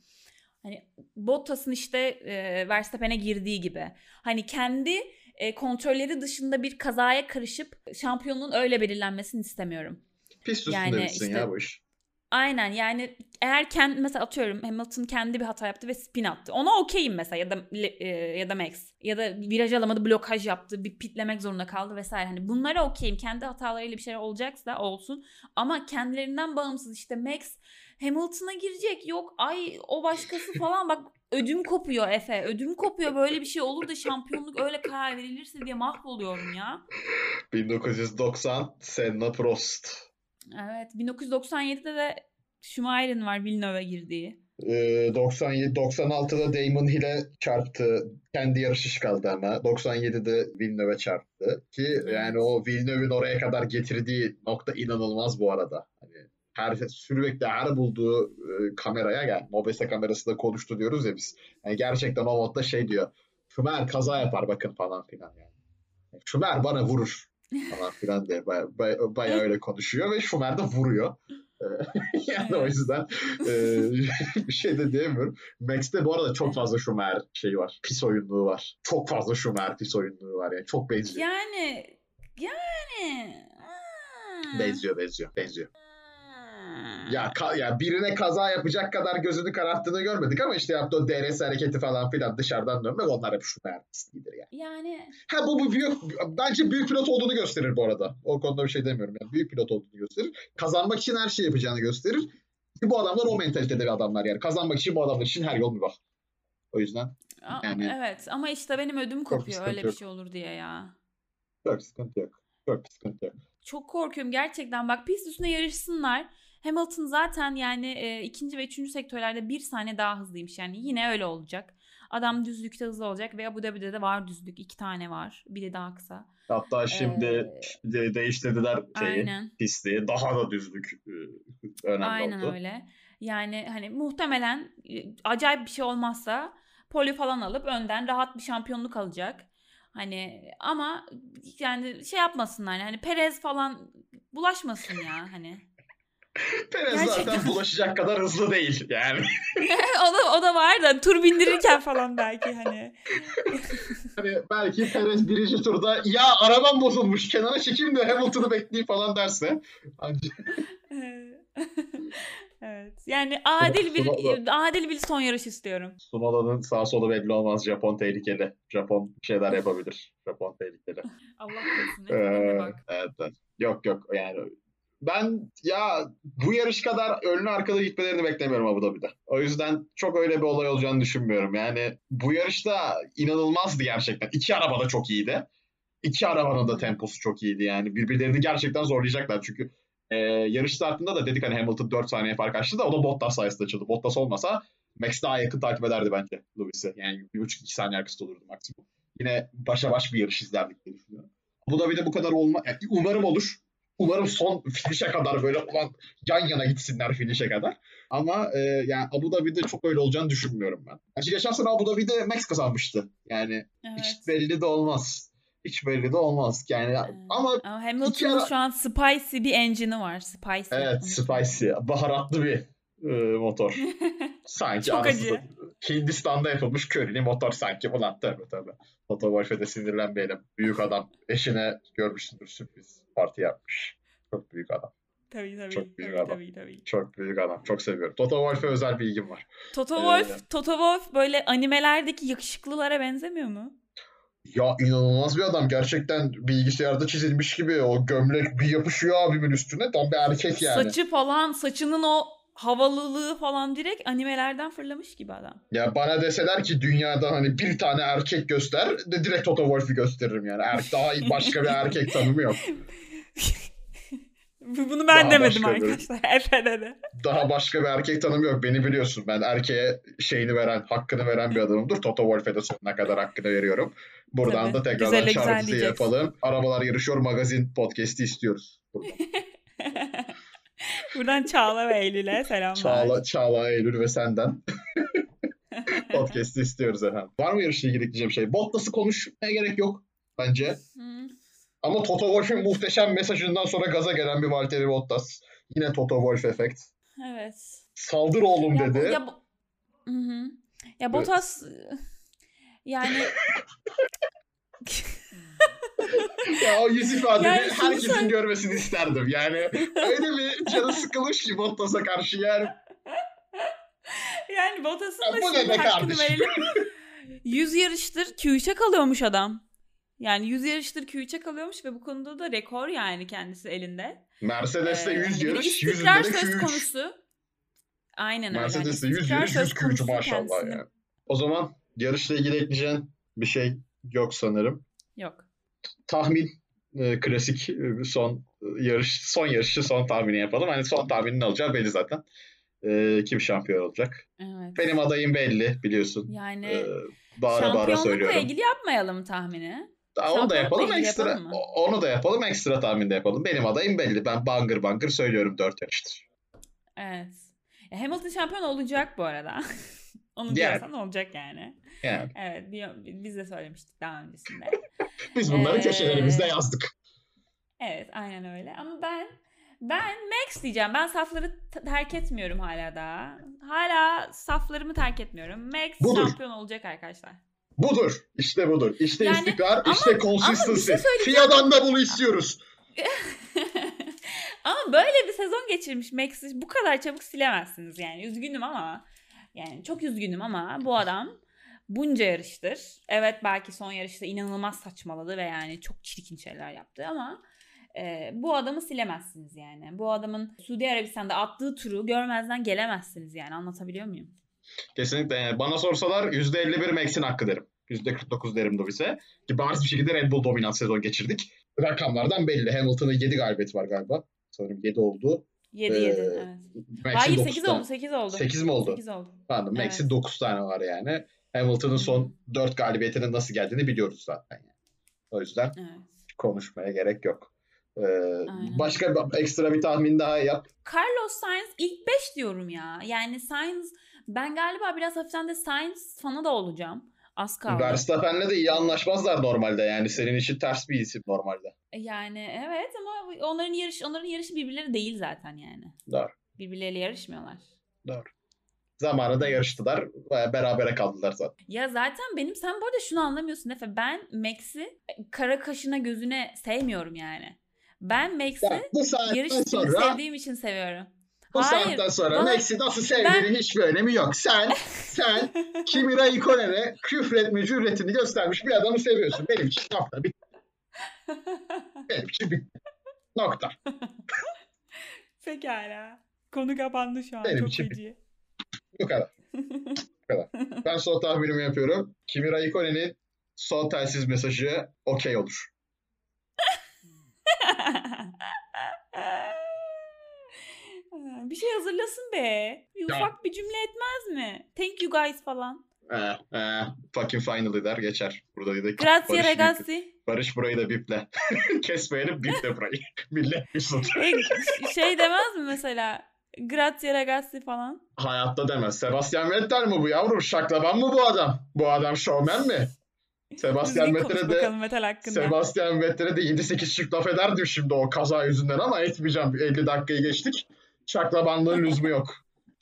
Hani Bottas'ın işte e, Verstappen'e girdiği gibi. Hani kendi e, kontrolleri dışında bir kazaya karışıp şampiyonluğun öyle belirlenmesini istemiyorum. Pist üstünde yani işte, ya bu iş. Aynen yani eğer kendi mesela atıyorum Hamilton kendi bir hata yaptı ve spin attı. Ona okeyim mesela ya da e, ya da Max ya da viraj alamadı blokaj yaptı bir pitlemek zorunda kaldı vesaire. Hani bunlara okeyim kendi hatalarıyla bir şeyler olacaksa olsun ama kendilerinden bağımsız işte Max Hamilton'a girecek yok ay o başkası falan bak ödüm kopuyor Efe ödüm kopuyor böyle bir şey olur da şampiyonluk öyle karar verilirse diye mahvoluyorum ya. 1990 Senna Prost. Evet 1997'de de Schumacher'in var Villeneuve'e girdiği. Ee, 97 96'da Damon Hill'e çarptı. Kendi yarışı kaldı ama 97'de Villeneuve çarptı ki evet. yani o Villeneuve'in oraya kadar getirdiği nokta inanılmaz bu arada. Hani her sürekli her bulduğu e, kameraya gel. Mobese kamerası da konuştu diyoruz ya biz. Yani gerçekten o modda şey diyor. Schumacher kaza yapar bakın falan filan yani. Schumacher bana vurur falan filan diye baya, baya, öyle konuşuyor ve Schumacher de vuruyor. yani o yüzden e, bir şey de diyemiyorum. Max'te bu arada çok fazla Schumacher şeyi var. Pis oyunluğu var. Çok fazla Schumacher pis oyunluğu var. Yani çok benziyor. Yani yani benziyor benziyor benziyor. Ya, ka- ya birine kaza yapacak kadar gözünü kararttığını görmedik ama işte yaptığı o DRS hareketi falan filan dışarıdan dönmek onlar hep şu pisliğidir yani. Yani. Ha bu, bu büyük, bence büyük pilot olduğunu gösterir bu arada. O konuda bir şey demiyorum. Yani büyük pilot olduğunu gösterir. Kazanmak için her şey yapacağını gösterir. Bu adamlar o mentalitede adamlar yani. Kazanmak için bu adamlar için her yol mübah. O yüzden yani. Evet ama işte benim ödüm kopuyor öyle bir şey olur diye ya. Çok sıkıntı yok. Çok sıkıntı yok. Çok korkuyorum gerçekten. Bak pist üstünde yarışsınlar. Hamilton zaten yani e, ikinci ve üçüncü sektörlerde bir saniye daha hızlıymış. Yani yine öyle olacak. Adam düzlükte hızlı olacak ve Abu Dhabi'de de var düzlük. iki tane var. Biri daha kısa. Hatta şimdi ee, de değiştirdiler şeyi, aynen. pisti. Daha da düzlük e, önemli aynen oldu. Aynen öyle. Yani hani muhtemelen e, acayip bir şey olmazsa poli falan alıp önden rahat bir şampiyonluk alacak. Hani ama yani şey yapmasınlar yani Perez falan bulaşmasın ya hani. Perez Gerçekten. zaten bulaşacak kadar hızlı değil yani. o da o da var da tur bindirirken falan belki hani. hani belki Perez birinci turda ya arabam bozulmuş kenara çekeyim de Hamilton'ı bekleyeyim falan derse. evet. Yani adil bir adil bir son yarış istiyorum. Sunoda'nın sağ solu belli olmaz. Japon tehlikeli. Japon şeyler yapabilir. Japon tehlikeli. Allah korusun. Ee. Evet, evet. Yok yok yani ben ya bu yarış kadar önlü arkada gitmelerini beklemiyorum Abu Dhabi'de. O yüzden çok öyle bir olay olacağını düşünmüyorum. Yani bu yarışta inanılmazdı gerçekten. İki araba da çok iyiydi. İki arabanın da temposu çok iyiydi yani. Birbirlerini gerçekten zorlayacaklar. Çünkü e, yarış startında da dedik hani Hamilton 4 saniye fark açtı da o da Bottas sayesinde açıldı. Bottas olmasa Max daha yakın takip ederdi bence Lewis'i. Yani 1,5-2 saniye arkasında olurdu maksimum. Yine başa baş bir yarış izlerdik diye düşünüyorum. Bu da bir de bu kadar olma. Yani umarım olur. Umarım son finish'e kadar böyle ulan yan yana gitsinler finish'e kadar. Ama e, yani Abu Dhabi'de çok öyle olacağını düşünmüyorum ben. Yani geçen sene Abu Dhabi'de Max kazanmıştı. Yani evet. hiç belli de olmaz. Hiç belli de olmaz. Yani evet. ama, ama Hamilton'ın ara... şu an spicy bir engine'ı var. Spicy. Evet, spicy. Baharatlı bir e, motor. sanki Çok acı. Hindistan'da yapılmış körili motor sanki. Ulan tabii tabii. Toto Wolff'e de sinirlenmeyelim. Büyük adam. Eşine görmüşsündür sürpriz parti yapmış. Çok büyük adam. Tabii tabii. Çok büyük tabii, adam. Tabii, tabii. Çok büyük adam. Çok seviyorum. Toto Wolff'e özel bir ilgim var. Toto Wolff, ee, Toto Wolff böyle animelerdeki yakışıklılara benzemiyor mu? Ya inanılmaz bir adam. Gerçekten bilgisayarda çizilmiş gibi. O gömlek bir yapışıyor abimin üstüne. Tam bir erkek yani. Saçı falan, saçının o havalılığı falan direkt animelerden fırlamış gibi adam. Ya bana deseler ki dünyada hani bir tane erkek göster de direkt Toto Wolff'u gösteririm yani. Er, daha başka bir erkek tanımı yok. Bunu ben daha demedim arkadaşlar. Efe dedi. Daha başka bir erkek tanımı yok. Beni biliyorsun. Ben erkeğe şeyini veren, hakkını veren bir adamımdır. Toto Wolff'e de sonuna kadar hakkını veriyorum. Buradan Tabii. da tekrardan çağrımızı yapalım. Arabalar Yarışıyor magazin podcast'i istiyoruz. Buradan Çağla ve Eylül'e selamlar. Çağla, Çağla, Eylül ve senden. Podcast'ı istiyoruz efendim. Var mı yarışla ilgili diyeceğim şey? Bottas'ı konuşmaya gerek yok bence. Ama Toto Wolff'in muhteşem mesajından sonra gaza gelen bir Valtteri Bottas. Yine Toto Wolff efekt. Evet. Saldır oğlum ya, dedi. Ya, hı hı. ya Bottas yani ya o yüz ifadeni Yani herkesin söyle- görmesini isterdim. Yani öyle bir canı sıkılmış ki Bottas'a karşı yani. Yani Bottas'ın Ya da bu şimdi hakkını verelim. 100 yarıştır Q3'e kalıyormuş adam. Yani 100 yarıştır Q3'e kalıyormuş ve bu konuda da rekor yani kendisi elinde. Mercedes'te Ee, 100 yarış, istikrar 100'ünde de söz Q3. konusu. Aynen öyle. Mercedes'te 100 istikrar yarış, söz 100 Q3 konusu maşallah kendisinin. yani. O zaman yarışla ilgili ekleyeceğin bir şey yok sanırım. Yok. Tahmin e, klasik e, son e, yarış son yarışı son tahmini yapalım. Hani son tahminin ne olacağı belli zaten. E, kim şampiyon olacak? Evet. Benim adayım belli biliyorsun. Yani E, bağıra bağıra söylüyorum. ilgili yapmayalım tahmini. Daha onu da yapalım ekstra. yapalım Onu da yapalım ekstra tahmin de yapalım. Benim adayım belli. Ben bangır bangır söylüyorum 4 yarıştır. Evet. E, Hamilton şampiyon olacak bu arada. Onu Yani. diyorsan olacak yani. Yani Evet bir- biz de söylemiştik daha öncesinde. biz bunları Ee, köşelerimizde yazdık. Evet aynen öyle ama ben ben Max diyeceğim. Ben safları terk etmiyorum hala daha. Hala saflarımı terk etmiyorum. Max Budur. şampiyon olacak arkadaşlar. Budur. İşte budur. İşte Yani- istikrar, ama- işte bir consistency. şey. FIA'dan da bunu istiyoruz. ama böyle bir sezon geçirmiş Max'i bu kadar çabuk silemezsiniz yani. Üzgünüm ama yani çok üzgünüm ama bu adam bunca yarıştır. Evet belki son yarışta inanılmaz saçmaladı ve yani çok çirkin şeyler yaptı ama e, bu adamı silemezsiniz yani. Bu adamın Suudi Arabistan'da attığı turu görmezden gelemezsiniz yani. Anlatabiliyor muyum? Kesinlikle. Bana sorsalar %51 Max'in hakkı derim. %49 derim Dovis'e. Ki bariz bir şekilde Red Bull dominant sezon geçirdik. Rakamlardan belli. Hamilton'ın 7 galibiyeti var galiba. Sanırım 7 oldu. 7 Ee, 7 evet. Max'in Hayır 9 8 tane. oldu 8 oldu. 8 mi oldu? 8 oldu. Pardon. Evet. Max'in 9 tane var yani. Hamilton'ın son 4 galibiyetinin nasıl geldiğini biliyoruz zaten. Yani. O yüzden Evet. konuşmaya gerek yok. Ee, Aynen. başka bir, ekstra bir tahmin daha yap. Carlos Sainz ilk 5 diyorum ya. Yani Sainz ben galiba biraz hafiften de Sainz fanı da olacağım. Az kaldı. Verstappen'le de iyi anlaşmazlar normalde. Yani senin için ters bir isim normalde. Yani evet ama onların yarış onların yarışı birbirleri değil zaten yani. Doğru. Birbirleriyle yarışmıyorlar. Doğru. Zamanında yarıştılar. Berabere kaldılar zaten. Ya zaten benim sen bu arada şunu anlamıyorsun Efe. Ben Max'i kara kaşına gözüne sevmiyorum yani. Ben Max'i Ya, yarış sonra sevdiğim için seviyorum. Bu Hayır. saatten sonra bana- Max'i nasıl sevdiğinin hiçbir önemi yok. Sen sen Kimi Raikkonen'e küfretme cüretini göstermiş bir adamı seviyorsun. Benim için nokta. Bitti. Benim için bitti. Nokta. Pekala. Konu kapandı şu an. Benim Çok için feci. Bu kadar. Bu kadar. Ben son tahminimi yapıyorum. Kimi Raikkonen'in son telsiz mesajı okey olur. bir şey hazırlasın be. Bir Ya. ufak bir cümle etmez mi? Thank you guys falan. Ee, ee, fucking finally der geçer. Burada da Grazie Barış, ragazzi. Barış burayı da biple. Kesmeyelim biple burayı. Millet Mesut. E, şey demez mi mesela? Grazie ragazzi falan. Hayatta demez. Sebastian Vettel mi bu yavrum? Şaklaban mı bu adam? Bu adam showman mi? Sebastian Vettel'e de. Sebastian Vettel'e de 7-8 şık laf ederdim şimdi o kaza yüzünden ama etmeyeceğim. 50 dakikayı geçtik. Şaklabanlığın lüzumu yok.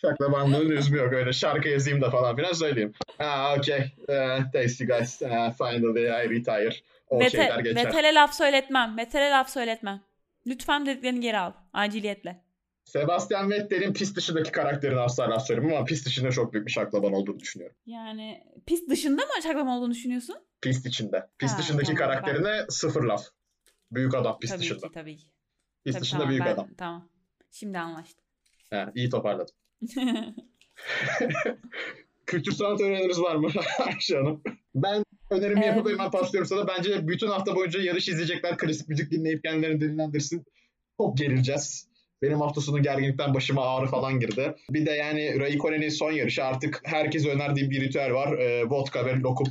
Şaklabanlığın lüzumu yok. Öyle şarkı yazayım da falan filan söyleyeyim. Ha okey. Uh, thanks you guys. Uh, finally I retire. O şeyler Vete, geçer. Vettel'e laf söyletmem. Vettel'e laf söyletmem. Lütfen dediklerini geri al. Aciliyetle. Sebastian Vettel'in pist dışındaki karakterini asla laf söylemem ama pist dışında çok büyük bir şaklaban olduğunu düşünüyorum. Yani pist dışında mı açıklama olduğunu düşünüyorsun? Pist içinde. Pist Ha, dışındaki tamam, karakterine sıfır laf. Büyük adam pist tabii dışında. ki tabii ki. Pist Tabii, dışında tamam, büyük ben- adam. Tamam. Şimdi anlaştık. He, iyi toparladım. Kültür sanat öğrenimiz var mı Ayşe Hanım? Ben önerimi yapıp Ee, hemen paslıyorum sana. Bence bütün hafta boyunca yarış izleyecekler. Klasik müzik dinleyip kendilerini dinlendirsin. Çok gerileceğiz. Benim hafta sonu gerginlikten başıma ağrı falan girdi. Bir de yani Raikkonen'in son yarışı artık herkese önerdiğim bir ritüel var. Ee, vodka ve lokum.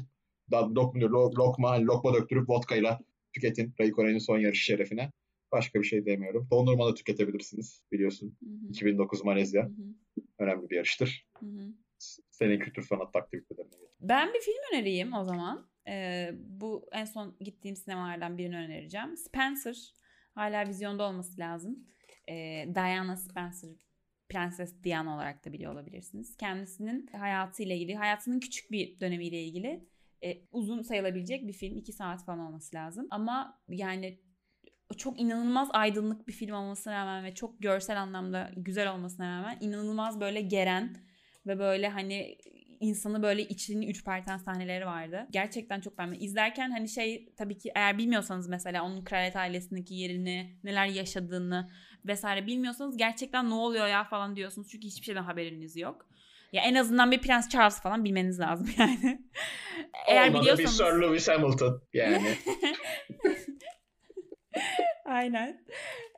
Da, lok, lo- lokma, lokma döktürüp vodkayla tüketin Raikkonen'in son yarışı şerefine. Başka bir şey demiyorum. Dondurma da tüketebilirsiniz biliyorsun. Hı hı, 2009 Malezya hı hı, önemli bir yarıştır. hı hı. Senin kültür sanat aktivitelerine. Ben bir film önereyim o zaman. Ee, bu en son gittiğim sinemalardan birini önereceğim. Spencer. Hala vizyonda olması lazım. Ee, Diana Spencer. Prenses Diana olarak da biliyor olabilirsiniz. Kendisinin hayatıyla ilgili, hayatının küçük bir dönemiyle ilgili E, uzun sayılabilecek bir film. 2 saat falan olması lazım. Ama yani çok inanılmaz aydınlık bir film olmasına rağmen ve çok görsel anlamda güzel olmasına rağmen inanılmaz böyle geren ve böyle hani insanı böyle içini üç parten sahneleri vardı. Gerçekten çok beğendim. İzlerken hani şey tabii ki eğer bilmiyorsanız mesela onun kraliyet ailesindeki yerini, neler yaşadığını vesaire bilmiyorsanız gerçekten ne oluyor ya falan diyorsunuz. Çünkü hiçbir şeyden haberiniz yok. Ya en azından bir Prens Charles falan bilmeniz lazım yani. eğer Olmadı biliyorsanız... bir Sir Lewis Hamilton yani. Aynen.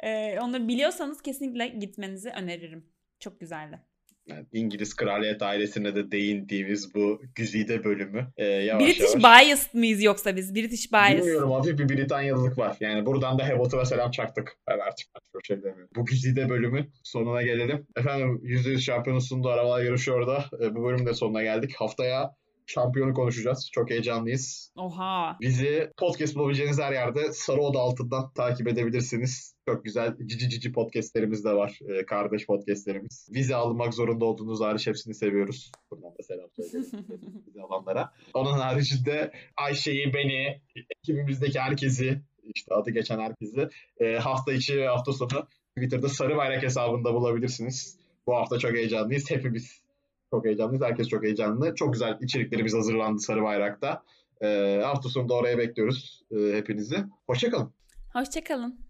Ee, onları biliyorsanız kesinlikle gitmenizi öneririm. Çok güzeldi yani İngiliz kraliyet ailesine de değindiğimiz bu güzide bölümü e, yavaş British yavaş... biased mıyız yoksa biz? British bias. Bilmiyorum hafif bir Britanyalılık var. Yani buradan da Hamilton'a selam çaktık. Ben artık başka şey demiyorum. Bu güzide bölümü sonuna gelelim. Efendim %100 şampiyonu sundu arabalar yarışı orada. E, bu bölümün de sonuna geldik. Haftaya şampiyonu konuşacağız. Çok heyecanlıyız. Oha. Bizi podcast bulabileceğiniz her yerde Sarı Oda altından takip edebilirsiniz. Çok güzel cici cici podcastlerimiz de var. Ee, kardeş podcastlerimiz. Vize almak zorunda olduğunuz hariç hepsini seviyoruz. Buradan da selam söyleyelim vize alanlara. Onun haricinde Ayşe'yi, beni, ekibimizdeki herkesi, işte adı geçen herkesi e, hafta içi ve hafta sonu Twitter'da Sarı Bayrak hesabında bulabilirsiniz. Bu hafta çok heyecanlıyız. Hepimiz çok heyecanlıyız. Herkes çok heyecanlı. Çok güzel içeriklerimiz hazırlandı Sarı Bayrak'ta. E, hafta sonunda oraya bekliyoruz e, hepinizi. Hoşçakalın. Hoşçakalın.